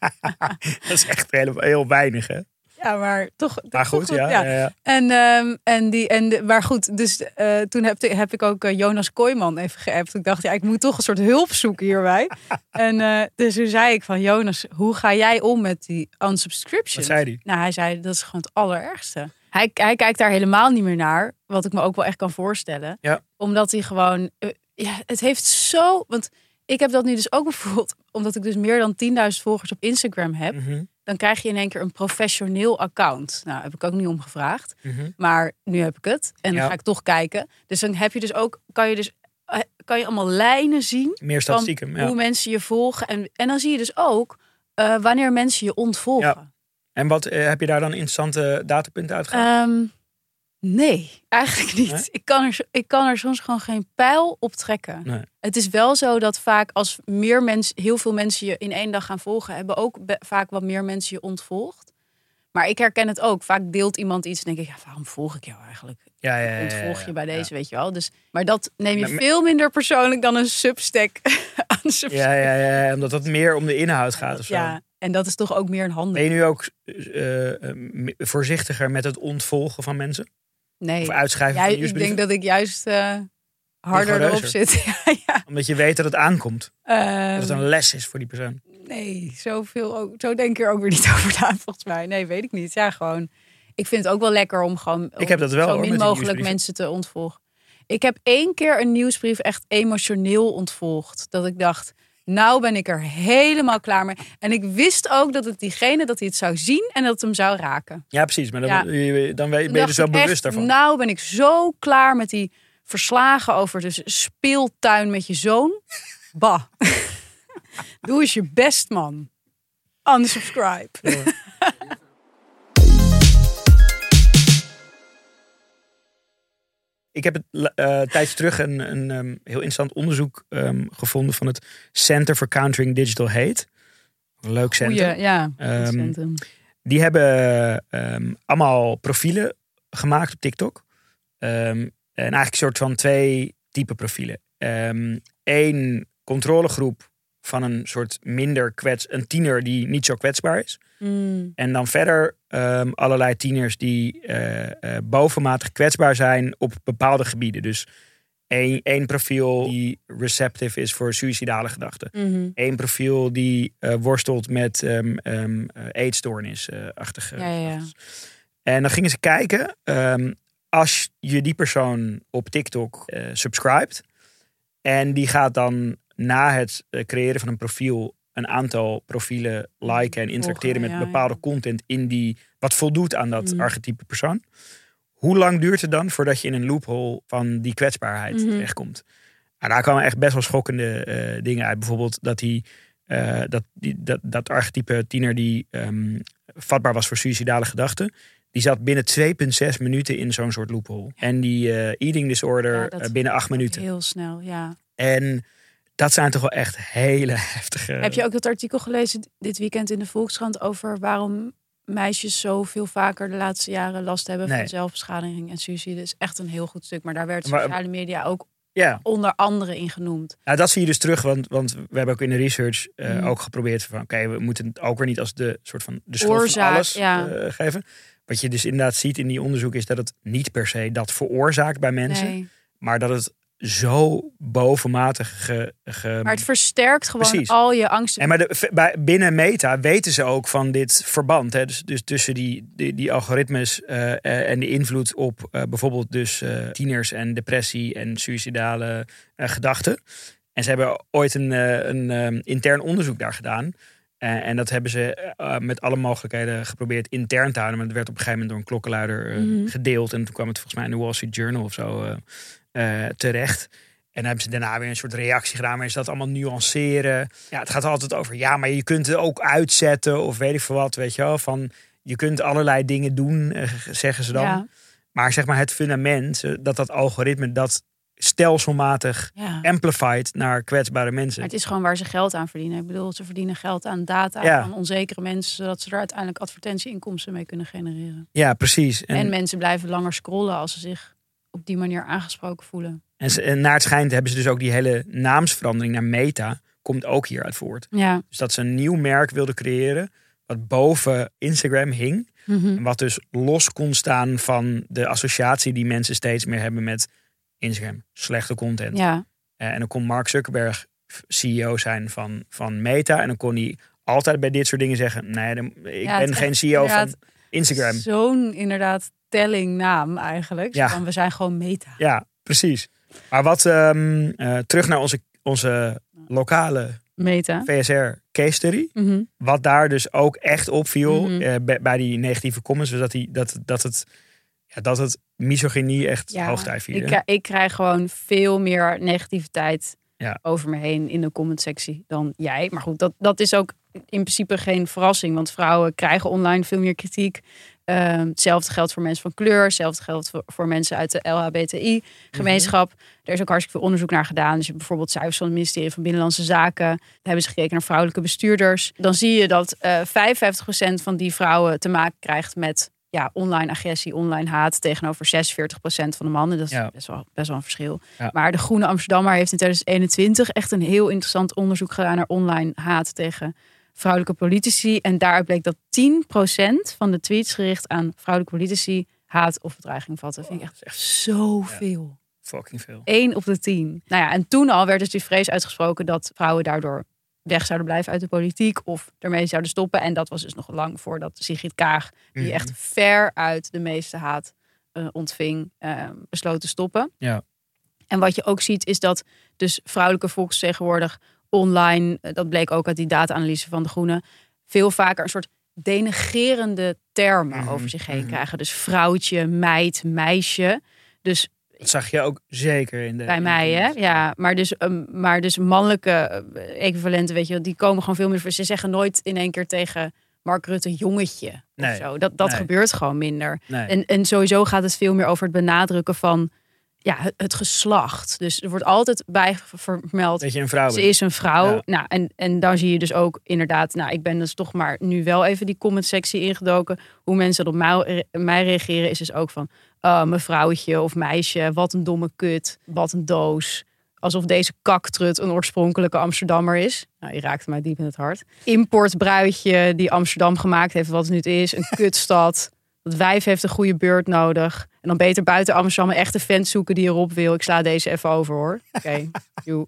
Dat is echt heel, heel weinig, hè? Ja, maar toch... Maar toch goed, ja. ja. ja. En, ehm, en die, en de- maar goed, dus eh, toen heb, heb ik ook eh, Jonas Kooijman even geappt. Ik dacht, ja, ik moet toch een soort hulp zoeken hierbij. en eh, dus toen zei ik van, Jonas, hoe ga jij om met die unsubscription? Wat zei hij? Nou, hij zei, dat is gewoon het allerergste. Hij, hij kijkt daar helemaal niet meer naar, wat ik me ook wel echt kan voorstellen. Ja. Omdat hij gewoon, ja, het heeft zo, want ik heb dat nu dus ook bijvoorbeeld, omdat ik dus meer dan 10.000 volgers op Instagram heb, Mhm, dan krijg je in één keer een professioneel account. Nou, heb ik ook niet om gevraagd. mhm. Maar nu heb ik het. En dan Ja. ga ik toch kijken. Dus dan heb je dus ook, kan je dus eh, kan je allemaal lijnen zien Meer statistieken. Ja. hoe mensen je volgen. En, en dan zie je dus ook eh, wanneer mensen je ontvolgen. En wat eh, heb je daar dan interessante datapunten uitgehaald? Ehm, nee, eigenlijk niet. Nee? Ik, kan er, ik kan er soms gewoon geen pijl op trekken. Nee. Het is wel zo dat vaak als meer mensen, heel veel mensen je in één dag gaan volgen, hebben ook vaak wat meer mensen je ontvolgd. Maar ik herken het ook. Vaak deelt iemand iets en denk ik, ja, waarom volg ik jou eigenlijk? ja, ja, ja, ja, ontvolg je bij deze, weet je wel. Dus, maar dat neem je veel minder persoonlijk dan een substack aan Ja, ja, ja, omdat het meer om de inhoud gaat of zo. Ja, en dat is toch ook meer een Ben handel. je nu ook eh, eh, voorzichtiger met het ontvolgen van mensen? Nee. Of uitschrijven Jij, van ik denk dat ik juist eh, harder erop zit. ja, ja. Omdat je weet dat het aankomt. Ehm, Dat het een les is voor die persoon. Nee, zoveel ook, zo denk ik er ook weer niet over na, volgens mij. Nee, weet ik niet. Ja, gewoon. Ik vind het ook wel lekker om gewoon Ik heb dat wel, zo min mogelijk mensen te ontvolgen. Ik heb één keer een nieuwsbrief echt emotioneel ontvolgd. Dat ik dacht, nou ben ik er helemaal klaar mee. En ik wist ook dat het diegene dat hij het zou zien en dat het hem zou raken. Ja, precies. Maar dan, Ja. dan ben je dacht dus wel bewust echt, daarvan. Nou ben ik zo klaar met die verslagen over de speeltuin met je zoon. Bah. Doe eens je best, man. Unsubscribe. Ik heb het tijdens terug een, een ehm, heel interessant onderzoek ehm, gevonden van het Center for Countering Digital Hate. Een leuk center. Goeie, ja. Ehm, centrum. Die hebben allemaal profielen gemaakt op TikTok. En eigenlijk een soort van twee type profielen. Eén controlegroep van een soort minder kwets, een tiener die niet zo kwetsbaar is. Mm. En dan verder ehm, allerlei tieners die eh, eh, bovenmatig kwetsbaar zijn op bepaalde gebieden. Dus één, één profiel die receptive is voor suïcidale gedachten. Mhm. Eén profiel die eh, worstelt met ehm eh, eetstoornis-achtige Ja, ja. En dan gingen ze kijken, als je die persoon op TikTok subscribt en die gaat dan na het eh, creëren van een profiel een aantal profielen liken en interacteren met ja, ja. bepaalde content in die wat voldoet aan dat Mm. archetype persoon. Hoe lang duurt het dan voordat je in een loophole van die kwetsbaarheid Mhm. terechtkomt? Nou, daar kwamen echt best wel schokkende eh, dingen uit. Bijvoorbeeld dat die, eh, dat, die, dat, dat archetype tiener die ehm, vatbaar was voor suïcidale gedachten. Die zat binnen 2,6 minuten in zo'n soort loophole. En die eating disorder dat binnen 8 Ook minuten. Heel snel, ja. En dat zijn toch wel echt hele heftige... Heb je ook dat artikel gelezen dit weekend in de Volkskrant over waarom meisjes zoveel vaker de laatste jaren last hebben Nee. van zelfbeschadiging en suïcide? is echt een heel goed stuk, maar daar werd Maar- sociale media ook Ja, onder andere in genoemd. nou, dat zie je dus terug. Want, want we hebben ook in de research eh, Mhm. ook geprobeerd van... Oké, we moeten het ook weer niet als de soort van de schuld van alles ja. eh, geven. Wat je dus inderdaad ziet in die onderzoek is dat het niet per se dat veroorzaakt bij mensen. Nee. Maar dat het zo bovenmatig ge, ge- Maar het versterkt gewoon Precies. al je angsten. En maar de, bij, binnen Meta weten ze ook van dit verband. Hè? Dus, dus tussen die, die, die algoritmes eh, eh, en de invloed op eh, bijvoorbeeld dus eh, tieners en depressie en suïcidale gedachten. En ze hebben ooit een, een intern onderzoek daar gedaan. En dat hebben ze met alle mogelijkheden geprobeerd intern te houden. Maar het werd op een gegeven moment door een klokkenluider Mhm. gedeeld. En toen kwam het volgens mij in de Wall Street Journal of zo eh, terecht. En dan hebben ze daarna weer een soort reactie gedaan. Maar is dat allemaal nuanceren? Ja, het gaat altijd over. Ja, maar je kunt het ook uitzetten. Of weet ik veel wat. Weet je wel. Van je kunt allerlei dingen doen, eh, zeggen ze dan. ja, Maar zeg maar het fundament. eh, Dat dat algoritme dat stelselmatig ja. amplified naar kwetsbare mensen. Maar het is gewoon waar ze geld aan verdienen. Ik bedoel, ze verdienen geld aan data Ja. van onzekere mensen, zodat ze er uiteindelijk advertentieinkomsten mee kunnen genereren. Ja, precies. En, En, mensen blijven langer scrollen als ze zich op die manier aangesproken voelen. en, naar het schijnt hebben ze dus ook die hele naamsverandering naar Meta. Komt ook hieruit voort. Ja. Dus dat ze een nieuw merk wilden creëren. Wat boven Instagram hing. Mhm. En Wat dus los kon staan van de associatie die mensen steeds meer hebben met Instagram. Slechte content. Ja. Eh, en dan kon Mark Zuckerberg CEO zijn van, van Meta. En dan kon hij altijd bij dit soort dingen zeggen: Nee, ik Ja, ben geen CEO van Instagram. Zo'n inderdaad telling naam eigenlijk. Ja. Van we zijn gewoon meta. Ja, precies. Maar wat ehm, eh, terug naar onze, onze lokale Meta. VSR case study. Mhm. Wat daar dus ook echt opviel eh, bij, bij die negatieve comments, was dat, die, dat, dat, het, ja, dat het misogynie echt Ja, hoogtij vierde. ik, ik krijg gewoon veel meer negativiteit Ja. over me heen in de commentsectie dan jij. Maar goed, dat, dat is ook in principe geen verrassing. Want vrouwen krijgen online veel meer kritiek. Ehm, hetzelfde geldt voor mensen van kleur. Hetzelfde geldt voor, voor mensen uit de LHBTI-gemeenschap. Er is ook hartstikke veel onderzoek naar gedaan. Dus je hebt bijvoorbeeld cijfers van het ministerie van Binnenlandse Zaken. Daar hebben ze gekeken naar vrouwelijke bestuurders. Dan zie je dat eh 55% van die vrouwen te maken krijgt met ja, online agressie, online haat. Tegenover 46% van de mannen. Dat is Ja. best, wel, best wel een verschil. Ja. Maar de Groene Amsterdammer heeft in 2021 echt een heel interessant onderzoek gedaan naar online haat tegen vrouwelijke politici. En daaruit bleek dat 10% van de tweets gericht aan vrouwelijke politici haat of bedreiging vatten. vind ik echt, echt zoveel. Fucking veel. 1 op de 10. Nou ja, en toen al werd dus die vrees uitgesproken dat vrouwen daardoor weg zouden blijven uit de politiek of ermee zouden stoppen. En dat was dus nog lang voordat Sigrid Kaag, die Mhm. echt ver uit de meeste haat eh, ontving, eh, besloot te stoppen. Ja. En wat je ook ziet is dat dus vrouwelijke volksvertegenwoordig online, eh, dat bleek ook uit die data-analyse van de Groenen, veel vaker een soort denigerende termen Mhm, over zich heen mhm. krijgen. Dus vrouwtje, meid, meisje. Dus Dat zag je ook zeker in de... bij mij, hè? Ja, maar dus, um, maar dus mannelijke eh, equivalenten, weet je, wel, die komen gewoon veel meer voor. Ze zeggen nooit in één keer tegen Mark Rutte jongetje Nee, of zo. Dat, dat nee. gebeurt gewoon minder. Nee. En, en sowieso gaat het veel meer over het benadrukken van ja, het, het geslacht. Dus er wordt altijd bij vermeld. Dat je een vrouw Ze is een vrouw. Ja. Nou, en, en dan zie je dus ook inderdaad, nou, ik ben dus toch maar nu wel even die comment sectie ingedoken. Hoe mensen op mij, mij reageren is dus ook van, oh, mevrouwtje of meisje, wat een domme kut, wat een doos. Alsof deze kaktrut een oorspronkelijke Amsterdammer is. Nou, je raakte mij diep in het hart. Importbruidje die Amsterdam gemaakt heeft wat het nu is. Een kutstad. Dat wijf heeft een goede beurt nodig. En dan beter buiten Amsterdam een echte vent zoeken die erop wil. Ik sla deze even over hoor. Oké.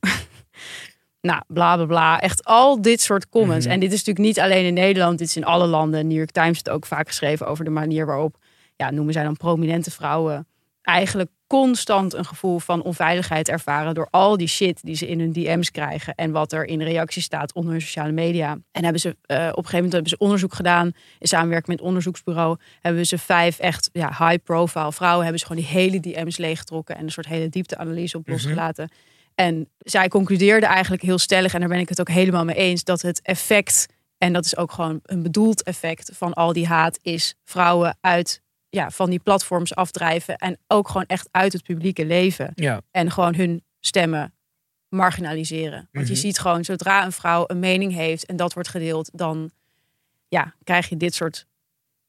Nou, bla bla bla. Echt al dit soort comments. Mhm. En dit is natuurlijk niet alleen in Nederland. Dit is in alle landen. New York Times heeft ook vaak geschreven over de manier waarop, ja, noemen zij dan prominente vrouwen, eigenlijk constant een gevoel van onveiligheid ervaren door al die shit die ze in hun DM's krijgen en wat er in reactie staat onder hun sociale media. En hebben ze eh, op een gegeven moment hebben ze onderzoek gedaan in samenwerking met het onderzoeksbureau. Hebben ze vijf echt ja, high-profile vrouwen hebben ze gewoon die hele DM's leeggetrokken en een soort hele diepteanalyse op Mhm. losgelaten. En zij concludeerde eigenlijk heel stellig, en daar ben ik het ook helemaal mee eens, dat het effect, en dat is ook gewoon een bedoeld effect van al die haat, is vrouwen uit ja, van die platforms afdrijven en ook gewoon echt uit het publieke leven. Ja. En gewoon hun stemmen marginaliseren. Want je Mhm. ziet gewoon, zodra een vrouw een mening heeft en dat wordt gedeeld, dan ja, krijg je dit soort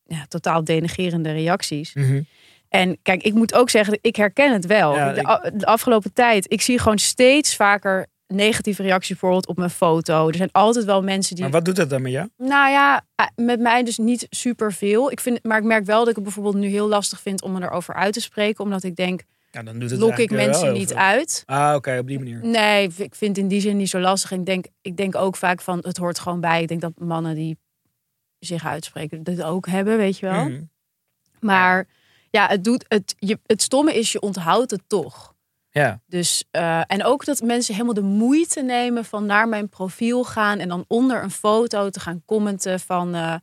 ja, totaal denigerende reacties. Mhm. En kijk, ik moet ook zeggen, ik herken het wel. Ja, ik- de afgelopen tijd, ik zie gewoon steeds vaker negatieve reacties bijvoorbeeld op mijn foto. Er zijn altijd wel mensen die... Maar wat doet dat dan met jou? Nou ja, eh, met mij dus niet superveel. Ik vind, maar ik merk wel dat ik het bijvoorbeeld nu heel lastig vind om me erover uit te spreken. Omdat ik denk, Ja, dan doet het lok ik mensen niet veel. uit? Ah, oké, op die manier. Nee, ik vind het in die zin niet zo lastig. Ik denk, ik denk ook vaak van, het hoort gewoon bij. Ik denk dat mannen die zich uitspreken, dat ook hebben, weet je wel. Mhm. Maar ja, het, doet, het, je, het stomme is, je onthoudt het toch. Ja. Dus, eh, en ook dat mensen helemaal de moeite nemen van naar mijn profiel gaan en dan onder een foto te gaan commenten van eh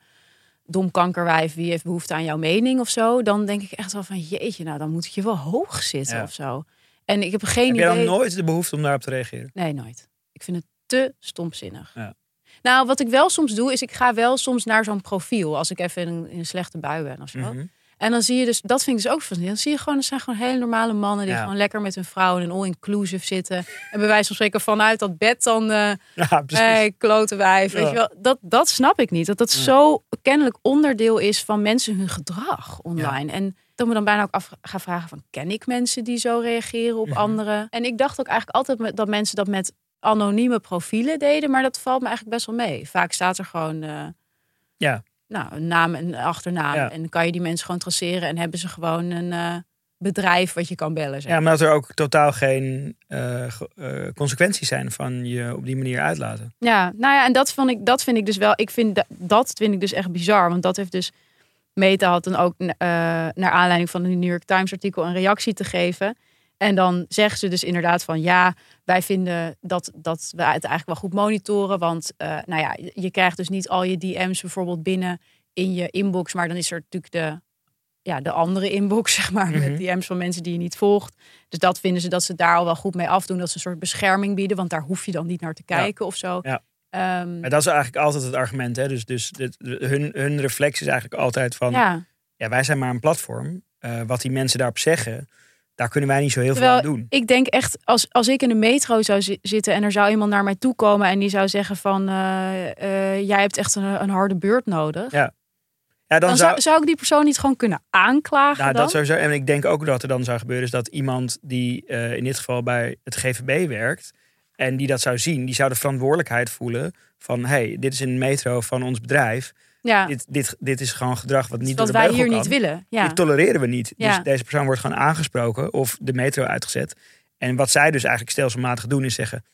dom kankerwijf, wie heeft behoefte aan jouw mening of zo. Dan denk ik echt wel van jeetje, nou dan moet je wel hoog zitten Ja. of zo. En ik heb geen Heb idee. jij dan nooit de behoefte om daarop te reageren? Nee, nooit. Ik vind het te stomzinnig. Ja. Nou, wat ik wel soms doe, is ik ga wel soms naar zo'n profiel. Als ik even in een, in een slechte bui ben of zo. Mhm. En dan zie je dus, dat vind ik dus ook fascinerend. Dan zie je gewoon, er zijn gewoon hele normale mannen die Ja. gewoon lekker met hun vrouw in een all-inclusive zitten. En bij wijze van spreken vanuit dat bed dan, eh Ja, precies. hey, klote wijf, weet je wel. Dat, dat snap ik niet. Dat dat Ja. zo kennelijk onderdeel is van mensen hun gedrag online. En dat me dan bijna ook af ga vragen van, ken ik mensen die zo reageren op Mhm. anderen? En ik dacht ook eigenlijk altijd dat mensen dat met anonieme profielen deden, maar dat valt me eigenlijk best wel mee. Vaak staat er gewoon... eh, Ja. Nou, een naam en een achternaam. Ja. En dan kan je die mensen gewoon traceren en hebben ze gewoon een eh, bedrijf wat je kan bellen. Zeg. Ja, maar dat er ook totaal geen eh, eh, consequenties zijn van je op die manier uitlaten. Ja, nou ja, en dat, vond ik, dat vind ik dus wel. Ik vind dat, dat vind ik dus echt bizar. Want dat heeft dus. Meta had dan ook naar aanleiding van een New York Times artikel een reactie te geven. En dan zeggen ze dus inderdaad van ja, wij vinden dat, dat we het eigenlijk wel goed monitoren. Want eh, nou ja, je- krijgt dus niet al je DM's bijvoorbeeld binnen in je inbox. Maar dan is er natuurlijk de, ja, de andere inbox, zeg maar, Mhm. met DM's van mensen die je niet volgt. Dus dat vinden ze dat ze daar al wel goed mee afdoen. Dat ze een soort bescherming bieden, want daar hoef je dan niet naar te Ja. kijken of zo. Ja. Ehm, Maar dat is eigenlijk altijd het argument. Hè? Dus, dus dit- hun, hun reflex is eigenlijk altijd van... Ja. ja. wij zijn maar een platform. Eh, wat die mensen daarop zeggen, daar kunnen wij niet zo heel Terwijl veel aan doen. Ik denk echt, als, als ik in de metro zou zi- zitten en er zou iemand naar mij toe komen en die zou zeggen van, eh, eh, jij hebt echt een, een harde beurt nodig. Ja. Ja, dan, Dan zou, zou, ik die persoon niet gewoon kunnen aanklagen nou, dan? dat sowieso. En ik denk ook dat er dan zou gebeuren... is dat iemand die eh, in dit geval bij het GVB werkt... en die dat zou zien, die zou de verantwoordelijkheid voelen van... hey, dit is een metro van ons bedrijf. Ja, Dit, dit, dit is gewoon gedrag wat niet wat door de wij hier kan. niet willen. Ja. Dit tolereren we niet. Ja. Dus deze persoon wordt gewoon aangesproken of de metro uitgezet. En wat zij dus eigenlijk stelselmatig doen is zeggen...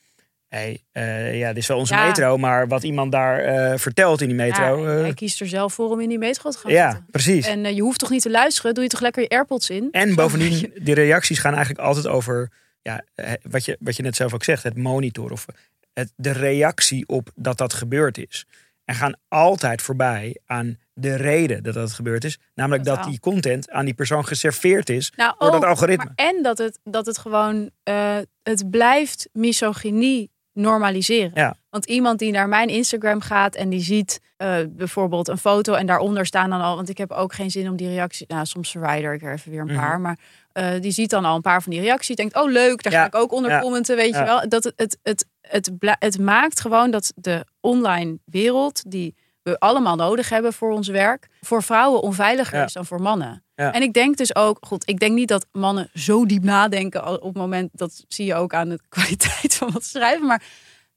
Hé, hey, ja, dit is wel onze Ja. metro, maar wat iemand daar eh, vertelt in die metro... Ja, eh, hij kiest er zelf voor om in die metro te gaan ja, zitten. precies. En eh, je hoeft toch niet te luisteren? Doe je toch lekker je AirPods in? En bovendien, die reacties gaan eigenlijk altijd over ja, eh, wat, je, wat je net zelf ook zegt, het monitor of het, de reactie op dat dat gebeurd is. En gaan altijd voorbij aan de reden dat dat gebeurd is. Namelijk dat die content aan die persoon geserveerd is Nou, door dat oh, algoritme. maar en dat het, dat het gewoon, eh, het blijft misogynie normaliseren. Ja. Want iemand die naar mijn Instagram gaat en die ziet eh, bijvoorbeeld een foto en daaronder staan dan al, want ik heb ook geen zin om die reactie, nou soms verwijder ik er even weer een Mhm. paar, maar eh, die ziet dan al een paar van die reacties, denkt, oh leuk, daar Ja. ga ik ook onder Ja. commenten, weet je wel. Dat het, het, het, het, het maakt gewoon dat de online wereld, die we allemaal nodig hebben voor ons werk, voor vrouwen onveiliger Ja. is dan voor mannen. Ja. En ik denk dus ook, goed, ik denk niet dat mannen zo diep nadenken op het moment, dat zie je ook aan de kwaliteit van wat ze schrijven, maar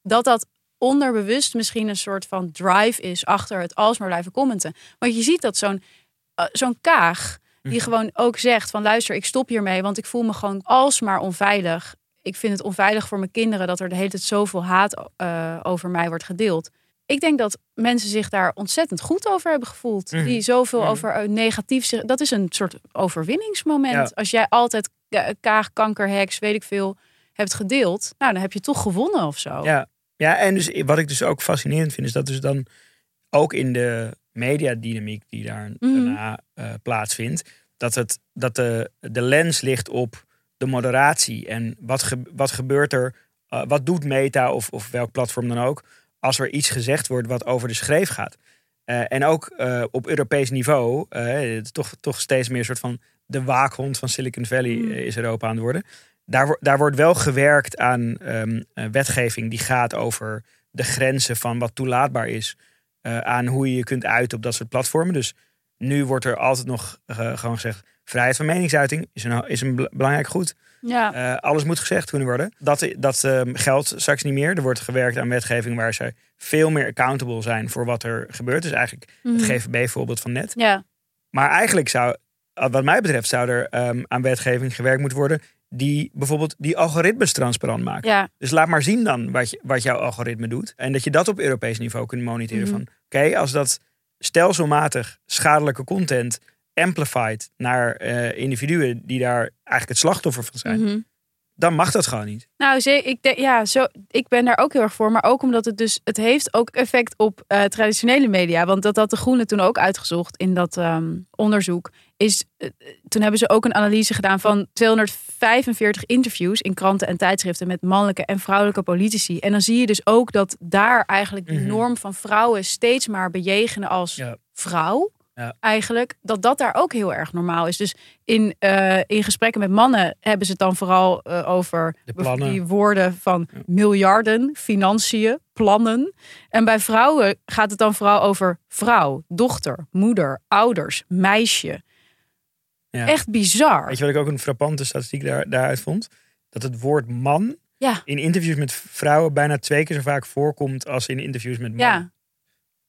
dat dat onderbewust misschien een soort van drive is achter het alsmaar blijven commenten. Want je ziet dat zo'n eh, zo'n kaag, die Mhm. gewoon ook zegt van luister, ik stop hiermee, want ik voel me gewoon alsmaar onveilig. Ik vind het onveilig voor mijn kinderen dat er de hele tijd zoveel haat eh, over mij wordt gedeeld. Ik denk dat mensen zich daar ontzettend goed over hebben gevoeld. Mhm. Die zoveel Mhm. over eh, negatief. Dat is een soort overwinningsmoment. Ja. Als jij altijd ka- kaag, kanker, heks, weet ik veel, hebt gedeeld. Nou, dan heb je toch gewonnen of zo. Ja. ja, en dus wat ik dus ook fascinerend vind, is dat dus dan ook in de mediadynamiek die daar Mhm. daarna eh, plaatsvindt, dat, het, dat de, de lens ligt op de moderatie en wat, ge- wat gebeurt er, eh, wat doet Meta of, of welk platform dan ook, als er iets gezegd wordt wat over de schreef gaat. Eh, en ook eh, op Europees niveau, toch, toch steeds meer een soort van de waakhond van Silicon Valley Mm. is Europa aan het worden. Daar, daar wordt wel gewerkt aan ehm, eh, wetgeving die gaat over de grenzen van wat toelaatbaar is. aan hoe je je kunt uiten op dat soort platformen. Dus nu wordt er altijd nog gewoon gezegd: vrijheid van meningsuiting is een, is een bel- belangrijk goed. Ja. Eh, alles moet gezegd kunnen worden. Dat, dat ehm, geldt straks niet meer. Er wordt gewerkt aan wetgeving waar zij veel meer accountable zijn voor wat er gebeurt. Dus eigenlijk Mhm. het GVB-voorbeeld van net. ja. Maar eigenlijk zou, wat mij betreft, zou er ehm, aan wetgeving gewerkt moeten worden. Die bijvoorbeeld die algoritmes transparant maakt. ja. Dus laat maar zien dan wat, je, wat jouw algoritme doet. En dat je dat op Europees niveau kunt monitoren. Mhm. Van oké, als dat stelselmatig schadelijke content amplified naar eh, individuen die daar eigenlijk het slachtoffer van zijn, Mhm. dan mag dat gewoon niet. Nou, ik, denk, ja, zo, ik ben daar ook heel erg voor. Maar ook omdat het dus, het heeft ook effect op eh, traditionele media. Want dat had de Groene toen ook uitgezocht in dat ehm, onderzoek. Is, eh, toen hebben ze ook een analyse gedaan van 245 interviews in kranten en tijdschriften met mannelijke en vrouwelijke politici. En dan zie je dus ook dat daar eigenlijk de Mhm. norm van vrouwen steeds maar bejegenen als Ja. vrouw. Ja. Eigenlijk, dat dat daar ook heel erg normaal is. Dus in, eh, in gesprekken met mannen hebben ze het dan vooral eh, over die woorden van Ja. miljarden, financiën, plannen. En bij vrouwen gaat het dan vooral over vrouw, dochter, moeder, ouders, meisje. Ja. Echt bizar. Weet je wat ik ook een frappante statistiek daar, daaruit vond? Dat het woord man Ja. in interviews met vrouwen bijna twee keer zo vaak voorkomt als in interviews met mannen. Ja.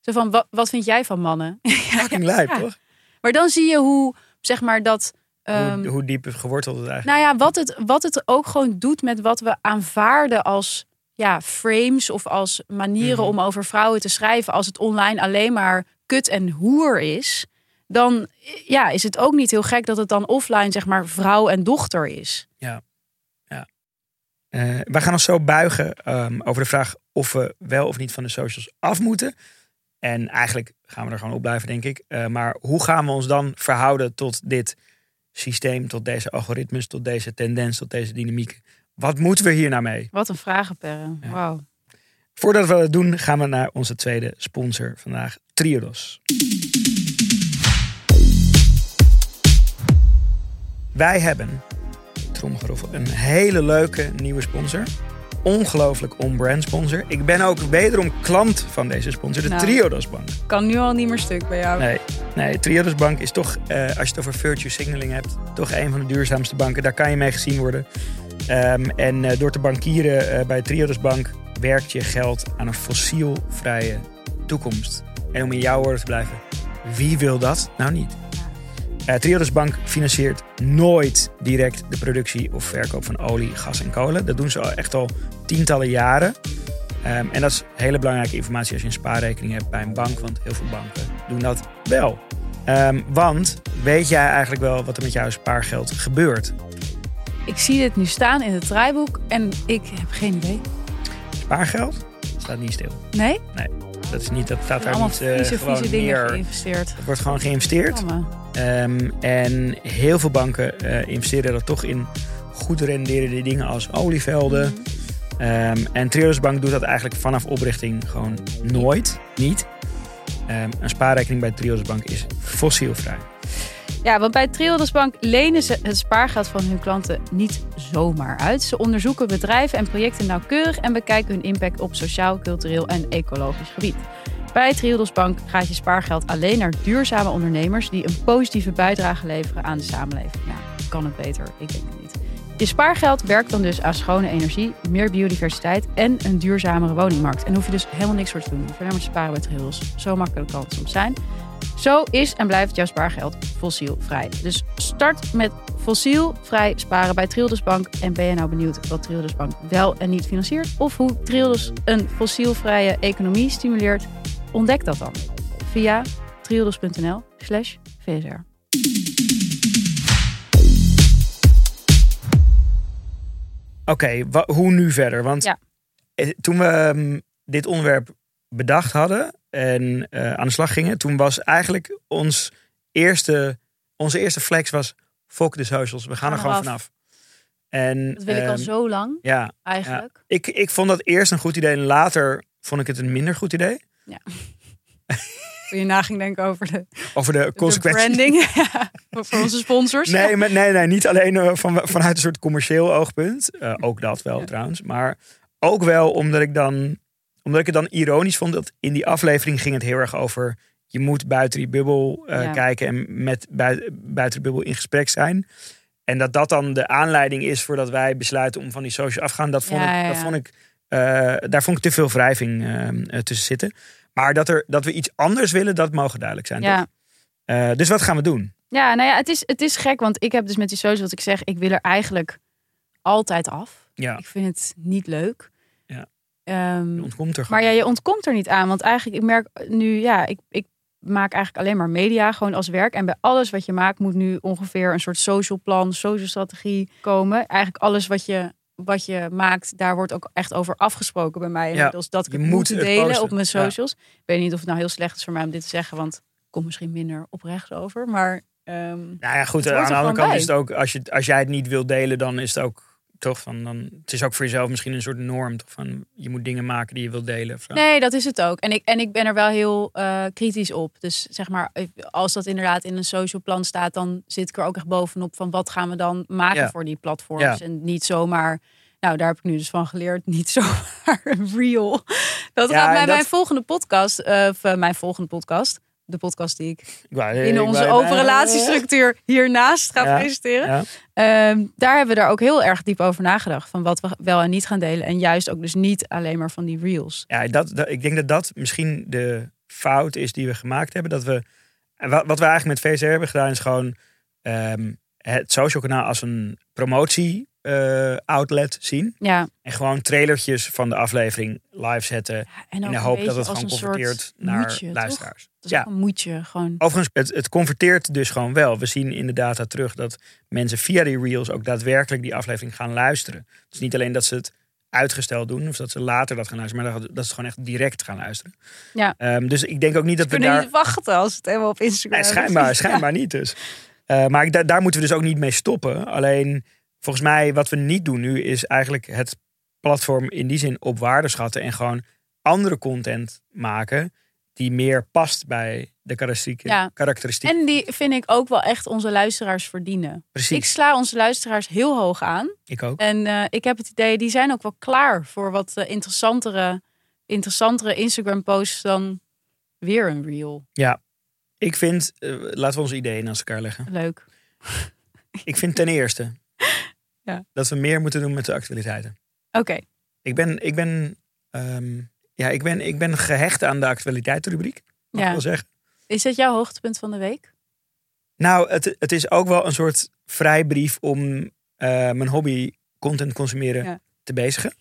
Zo van, wat, wat vind jij van mannen? Fucking lijp, Ja. toch? Maar dan zie je hoe, zeg maar, dat... ehm, hoe, hoe diep geworteld het eigenlijk Nou ja, wat het, wat het ook gewoon doet met wat we aanvaarden als ja, frames of als manieren Mhm. om over vrouwen te schrijven. Als het online alleen maar kut en hoer is, dan ja, is het ook niet heel gek dat het dan offline zeg maar vrouw en dochter is. Eh, wij gaan ons zo buigen ehm, over de vraag of we wel of niet van de socials af moeten. En eigenlijk gaan we er gewoon op blijven, denk ik. Eh, maar hoe gaan we ons dan verhouden tot dit systeem, tot deze algoritmes, tot deze tendens, tot deze dynamieken? Wat moeten we hier nou mee? Wat een vragenperre. Ja. Wauw. Voordat we dat doen, gaan we naar onze tweede sponsor vandaag, Triodos. Wij hebben, tromgeroffel, een hele leuke nieuwe sponsor. Ongelooflijk on-brand sponsor. Ik ben ook wederom klant van deze sponsor, de Nou. Triodos Bank. Kan nu al niet meer stuk bij jou. Nee, nee Triodos Bank is toch, eh, als je het over virtue signaling hebt, toch een van de duurzaamste banken. Daar kan je mee gezien worden. Ehm, en eh, door te bankieren eh, bij Triodos Bank werkt je geld aan een fossielvrije toekomst. En om in jouw woorden te blijven, wie wil dat nou niet? Uh, Triodos Bank financiert nooit direct de productie of verkoop van olie, gas en kolen. Dat doen ze al echt al tientallen jaren. Um, en dat is hele belangrijke informatie als je een spaarrekening hebt bij een bank. Want heel veel banken doen dat wel. Um, want weet jij eigenlijk wel wat er met jouw spaargeld gebeurt? Ik zie dit nu staan in het draaiboek en ik heb geen idee. Spaargeld staat niet stil. Nee? Nee. Dat is niet, dat staat daar niet uh, gewoon vieze dingen neer. geïnvesteerd. Het wordt gewoon geïnvesteerd. Um, en heel veel banken uh, investeren dat toch in goed renderende dingen als olievelden. Mm. Um, en Triodos Bank doet dat eigenlijk vanaf oprichting gewoon nooit, niet. Um, een spaarrekening bij Triodos Bank is fossielvrij. Ja, want bij Triodos Bank lenen ze het spaargeld van hun klanten niet zomaar uit. Ze onderzoeken bedrijven en projecten nauwkeurig en bekijken hun impact op sociaal, cultureel en ecologisch gebied. Bij Triodos Bank gaat je spaargeld alleen naar duurzame ondernemers die een positieve bijdrage leveren aan de samenleving. Ja, kan het beter? Ik denk het niet. Je spaargeld werkt dan dus aan schone energie, meer biodiversiteit en een duurzamere woningmarkt. En hoef je dus helemaal niks voor te doen. Je hoeft alleen sparen bij Triodos. Zo makkelijk kan het soms zijn. Zo is en blijft jouw spaargeld fossielvrij. Dus start met fossielvrij sparen bij Triodos Bank. En ben je nou benieuwd wat Triodos Bank wel en niet financiert? Of hoe Triodos een fossielvrije economie stimuleert? Ontdek dat dan via triodos.nl slash VSR. Oké, okay, hoe nu verder? Want ja. toen we um, dit onderwerp bedacht hadden en uh, aan de slag gingen, toen was eigenlijk ons eerste, onze eerste flex was fuck de socials. We gaan er gewoon af. vanaf. En, dat wil ik al zo lang, ja, eigenlijk. Ja. Ik, ik vond dat eerst een goed idee en later vond ik het een minder goed idee. Ja. Toen je na ging denken over de, over de consequenties. De branding ja, voor onze sponsors. Nee, maar, nee, nee niet alleen uh, van, vanuit een soort commercieel oogpunt. Uh, ook dat wel ja. trouwens. Maar ook wel omdat ik dan omdat ik het dan ironisch vond dat in die aflevering ging het heel erg over je moet buiten die bubbel uh, ja. kijken en met bui buiten de bubbel in gesprek zijn. En dat dat dan de aanleiding is voordat wij besluiten om van die social af te gaan. Dat vond ik, dat vond ik daar vond ik te veel wrijving uh, tussen zitten. Maar dat, er, dat we iets anders willen, dat mogen duidelijk zijn. Ja. dus wat gaan we doen? Ja, nou ja, het is, het is gek, want ik heb dus met die social, wat ik zeg, ik wil er eigenlijk altijd af. Ja. Ik vind het niet leuk. Ja. Um, je ontkomt er maar ja, je ontkomt er niet aan. Want eigenlijk, ik merk nu, ja, ik, ik maak eigenlijk alleen maar media, gewoon als werk. En bij alles wat je maakt, moet nu ongeveer een soort social plan, social strategie komen. Eigenlijk alles wat je, wat je maakt, daar wordt ook echt over afgesproken bij mij. Ja, dus dat ik je het moet delen posten. op mijn socials. Ik weet niet of het nou heel slecht is voor mij om dit te zeggen, want het komt misschien minder oprecht over. Maar um, Nou ja, goed, aan de er andere kant bij. is het ook, als, je, als jij het niet wilt delen, dan is het ook toch van, dan, het is ook voor jezelf misschien een soort norm, toch van, je moet dingen maken die je wilt delen. Of. Nee, dat is het ook. En ik, en ik ben er wel heel eh, kritisch op. Dus zeg maar, als dat inderdaad in een social plan staat, dan zit ik er ook echt bovenop van wat gaan we dan maken Ja. voor die platforms. Ja. En niet zomaar, nou daar heb ik nu dus van geleerd, niet zomaar real. Dat Ja, gaat bij dat- mijn volgende podcast, eh, of eh, mijn volgende podcast, de podcast die ik in onze open relatiestructuur hiernaast ga Ja. presenteren. Ja. Ehm, daar hebben we daar ook heel erg diep over nagedacht. Van wat we wel en niet gaan delen. En juist ook dus niet alleen maar van die reels. Ja, dat, dat, ik denk dat dat misschien de fout is die we gemaakt hebben. Dat we, wat, wat we eigenlijk met VCR hebben gedaan is gewoon ehm, het social kanaal als een promotie eh, outlet zien. Ja, En gewoon trailertjes van de aflevering live zetten. en In de hoop dat het gewoon converteert naar moedje, toch? luisteraars. Dat is Ja. een moedje. Gewoon. Overigens, het, het converteert dus gewoon wel. We zien in de data terug dat mensen via die reels ook daadwerkelijk die aflevering gaan luisteren. Dus niet alleen dat ze het uitgesteld doen of dat ze later dat gaan luisteren, maar dat, ze gewoon echt direct gaan luisteren. Ja. Ehm, dus ik denk ook niet dat we kunnen daar. niet wachten als het helemaal op Instagram Nee, schijnbaar, schijnbaar niet dus. Eh, maar da- daar moeten we dus ook niet mee stoppen. Alleen, volgens mij, wat we niet doen nu, is eigenlijk het platform in die zin op waarde schatten. En gewoon andere content maken die meer past bij de karakteristieken. Ja. karakteristieken. En die vind ik ook wel echt onze luisteraars verdienen. Precies, Ik sla onze luisteraars heel hoog aan. ik ook. En eh, ik heb het idee, die zijn ook wel klaar voor wat eh, interessantere, interessantere Instagram posts dan weer een reel. Ja, ik vind, eh, laten we onze ideeën naast elkaar leggen. Leuk. Ik vind ten eerste Ja. dat we meer moeten doen met de actualiteiten. Oké. Ik ben, ik ben, ehm, ja, ik ben, ik ben gehecht aan de actualiteitenrubriek. Mag Ja. ik wel zeggen. Is dat jouw hoogtepunt van de week? Nou, het, het is ook wel een soort vrijbrief om eh, mijn hobby content consumeren Ja. te bezigen.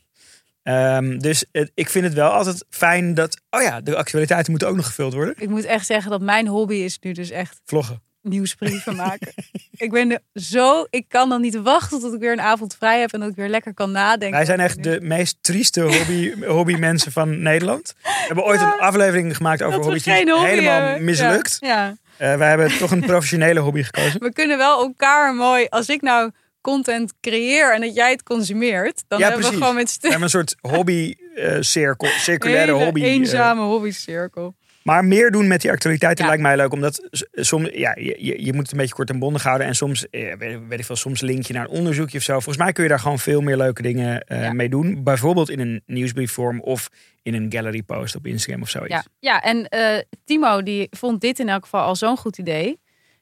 Ehm, dus het- ik vind het wel altijd fijn dat, oh ja, de actualiteiten moeten ook nog gevuld worden. Ik moet echt zeggen dat mijn hobby is nu dus echt Vloggen. Nieuwsbrieven maken. ik ben er zo, ik kan dan niet wachten tot ik weer een avond vrij heb en dat ik weer lekker kan nadenken. Wij zijn echt de meest trieste hobby, hobbymensen van Nederland. We hebben ooit een aflevering gemaakt over hobby's hobby helemaal hebben. mislukt. Ja, ja. Eh, wij hebben toch een professionele hobby gekozen. We kunnen wel elkaar mooi, als ik nou content creëer en dat jij het consumeert, dan Ja, hebben we gewoon met We hebben een soort hobby eh, cirkel, circulaire hele hobby. eh, eenzame hobbycirkel. Maar meer doen met die actualiteiten Ja. lijkt mij leuk. Omdat soms, ja, je, je, moet het een beetje kort en bondig houden. En soms, eh, weet, weet ik veel, soms link je naar een onderzoekje of zo. Volgens mij kun je daar gewoon veel meer leuke dingen eh, Ja. mee doen. Bijvoorbeeld in een nieuwsbriefvorm of in een gallery post op Instagram of zoiets. Ja, ja en eh, Timo die vond dit in elk geval al zo'n goed idee.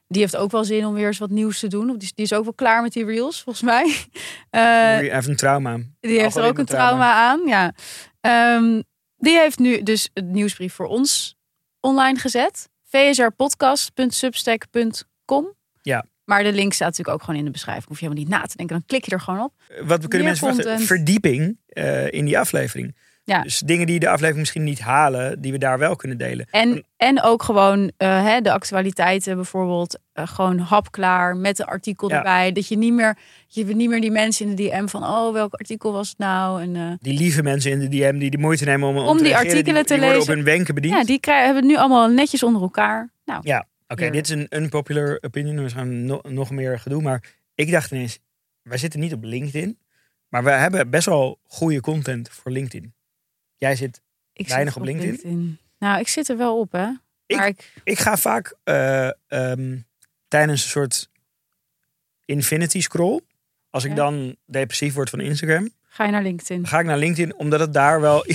Die heeft ook wel zin om weer eens wat nieuws te doen. Die, is- die is ook wel klaar met die reels, volgens mij. Hij heeft een trauma. die heeft er ook een trauma aan. Ja. Ehm, die heeft nu dus het nieuwsbrief voor ons online gezet. vsrpodcast.substack.com Ja. Maar de link staat natuurlijk ook gewoon in de beschrijving. Hoef je helemaal niet na te denken. Dan klik je er gewoon op. Wat we kunnen Meer mensen. Verdieping eh, in die aflevering. Ja. Dus dingen die de aflevering misschien niet halen, die we daar wel kunnen delen. En, en ook gewoon eh, hè, de actualiteiten bijvoorbeeld. eh, gewoon hapklaar met een artikel Ja. erbij. Dat je niet meer, je niet meer die mensen in de DM van... oh, welk artikel was het nou? En, eh, Die lieve mensen in de DM die de moeite nemen om, om, Om te die artikelen te die worden lezen. op hun wenken bediend. ja, die krijgen, hebben het nu allemaal netjes onder elkaar. Nou, Ja, oké, dit is een unpopular opinion. We gaan no- nog meer gedoe. Maar ik dacht ineens, wij zitten niet op LinkedIn. Maar we hebben best wel goede content voor LinkedIn. Jij zit, ik Weinig zit op LinkedIn? Nou, ik zit er wel op, hè. Ik- Maar ik, ik ga vaak eh, ehm, tijdens een soort infinity scroll. Als ik Ja. dan depressief word van Instagram, ga je naar LinkedIn. ga ik naar LinkedIn. Omdat het daar wel...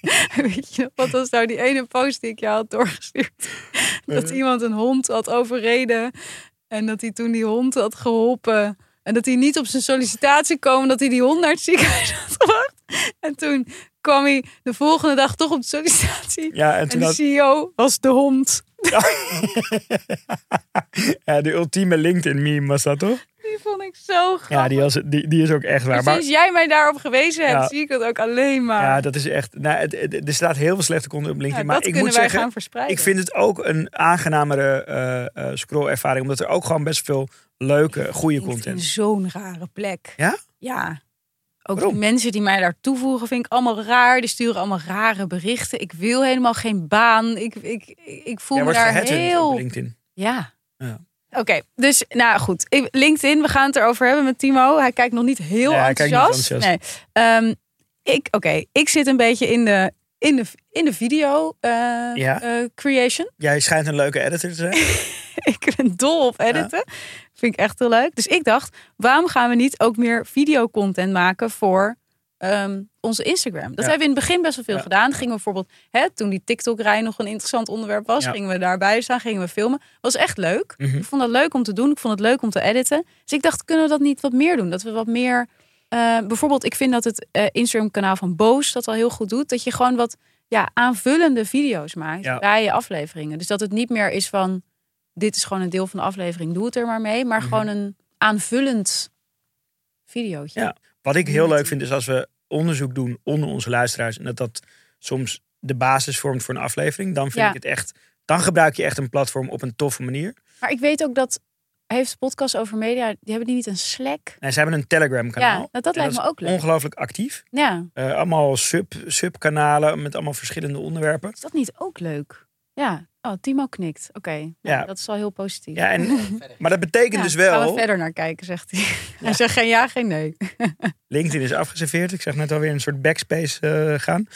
Weet je wat was nou die ene post die ik jou had doorgestuurd? Dat Eh. iemand een hond had overreden. En dat hij toen die hond had geholpen. En dat hij niet op zijn sollicitatie kwam. Dat hij die hond naar het ziekenhuis had gebracht. En toen kwam hij de volgende dag toch op de sollicitatie. Ja, en de had, CEO was de hond. ja, de ultieme LinkedIn meme was dat toch? Die vond ik zo grappig. Ja, die, was, die, die is ook echt waar. En Maar, sinds jij mij daarop gewezen hebt, Ja. zie ik het ook alleen maar. ja, dat is echt... Nou, het- het- er staat heel veel slechte content op LinkedIn. dat maar ik moet zeggen, gaan verspreiden. Ik vind het ook een aangenamere eh scrollervaring. Omdat er ook gewoon best veel leuke, goede content. zo'n rare plek. Ja? Ja. Ook Waarom? die mensen die mij daar toevoegen vind ik allemaal raar. Die sturen allemaal rare berichten. Ik wil helemaal geen baan. Ik, ik, ik voel Jij me daar heel... op LinkedIn. Ja. Ja. Oké, dus nou goed. LinkedIn, we gaan het erover hebben met Timo. Hij kijkt nog niet heel Nee, hij kijkt niet enthousiast. Nee. Ehm, ik, oké, ik zit een beetje in de, in de, in de video eh, Ja. eh, creation. Jij schijnt een leuke editor te zijn. ik ben dol op editen. Vind ik echt heel leuk. Dus ik dacht, waarom gaan we niet ook meer videocontent maken voor ehm, onze Instagram? Dat Ja. hebben we in het begin best wel veel Ja. gedaan. Gingen we bijvoorbeeld, hè, toen die TikTok-rij nog een interessant onderwerp was, gingen we daarbij staan, gingen we filmen. Was echt leuk. Mhm. Ik vond dat leuk om te doen. Ik vond het leuk om te editen. Dus ik dacht, kunnen we dat niet wat meer doen? Dat we wat meer. eh, bijvoorbeeld, ik vind dat het eh, Instagram-kanaal van Boos dat wel heel goed doet. Dat je gewoon wat ja, aanvullende video's maakt bij je afleveringen. Dus dat het niet meer is van dit is gewoon een deel van de aflevering, doe het er maar mee. Maar Mhm. gewoon een aanvullend videootje. Ja. Wat ik heel leuk vind is als we onderzoek doen onder onze luisteraars. En dat dat soms de basis vormt voor een aflevering. Dan vind Ja. ik het echt. Dan gebruik je echt een platform op een toffe manier. Maar ik weet ook dat heeft podcast over media, die hebben die niet een Slack. En ze hebben een Telegram kanaal. Ja, nou, dat lijkt me ook leuk. Ongelooflijk actief. Ja, Eh, allemaal sub, subkanalen met allemaal verschillende onderwerpen. is dat niet ook leuk? Ja, oh, Timo knikt. Oké, Ja. dat is wel heel positief. Ja, en, maar dat betekent Ja, dus Gaan we wel. verder naar kijken, zegt hij. Hij zegt geen ja, geen nee. LinkedIn is afgeserveerd. Ik zag net alweer een soort backspace eh, gaan.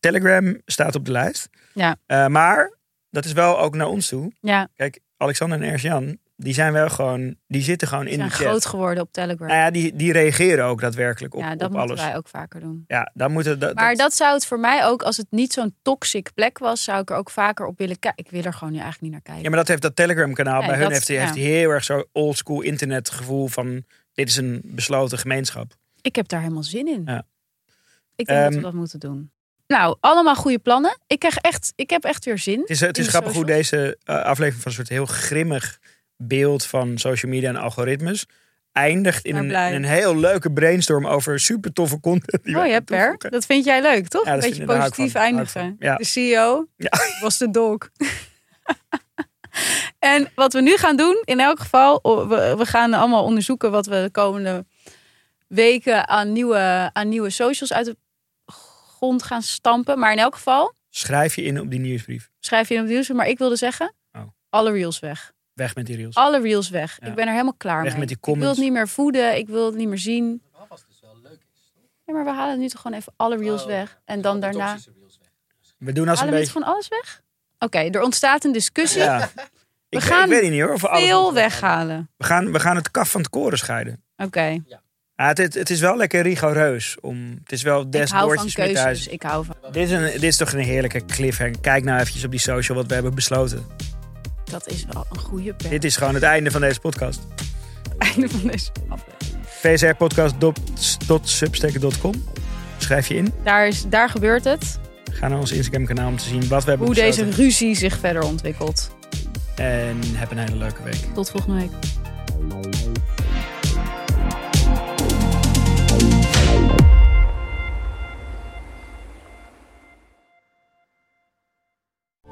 Telegram staat op de lijst. Ja. Eh, maar dat is wel ook naar ons toe. Ja, Kijk, Alexander en Erjan, die zijn wel gewoon, die zitten gewoon we in de chat. groot geworden op Telegram. Nou ja, die, die reageren ook daadwerkelijk op, ja, dat op moeten alles. wij ook vaker doen. Ja, dan moeten dat, Maar dat zou het voor mij ook, als het niet zo'n toxic plek was, zou ik er ook vaker op willen kijken. Ik wil er gewoon nu eigenlijk niet naar kijken. Ja, maar dat heeft dat Telegram kanaal. Nee, Bij hun heeft, hij ja. heeft heel erg zo oldschool internet gevoel van dit is een besloten gemeenschap. Ik heb daar helemaal zin in. Ja. Ik denk dat we Ehm, dat moeten doen. Nou, allemaal goede plannen. Ik, krijg echt, ik heb echt weer zin. Het is, het is grappig hoe deze eh, aflevering van een soort heel grimmig beeld van social media en algoritmes eindigt in een, in een heel leuke brainstorm over super toffe content. Die Oh ja, Per. toevoegen. Dat vind jij leuk, toch? Ja, dat Beetje positief van. Eindigen. Ja. De CEO Ja. was de dog. en wat we nu gaan doen, in elk geval, we, we gaan allemaal onderzoeken wat we de komende weken aan nieuwe, aan nieuwe socials uit de grond gaan stampen. Maar in elk geval, Schrijf je in op die nieuwsbrief. schrijf je in op de nieuws. Maar ik wilde zeggen, Oh. alle reels weg. Weg met die reels. Alle reels weg. Ja. Ik ben er helemaal klaar Weg mee. met die Ik wil het niet meer voeden. Ik wil het niet meer zien. Ja, maar we halen nu toch gewoon even alle reels weg. En dan daarna... We doen als een Halen we niet beetje... gewoon alles weg? Oké, er ontstaat een discussie. Ja. Ik, gaan ik weet het niet hoor. Of we alles Veel weghalen. We gaan, we gaan het kaf van het koren scheiden. Oké, Ja, het, het, het is wel lekker rigoureus. Om, het is wel ik des hou van doortjes met keuzes. thuis. Ik hou van. Dit is, een, dit is toch een heerlijke cliffhanger. Kijk nou eventjes op die social wat we hebben besloten. Dat is wel een goede per. Dit is gewoon het einde van deze podcast. einde van deze aflevering. vsrpodcast.substack.com Schrijf je in. Daar, is, daar gebeurt het. Ga naar ons Instagram kanaal om te zien wat we hebben Hoe besloten. deze ruzie zich verder ontwikkelt. En heb een hele leuke week. Tot volgende week.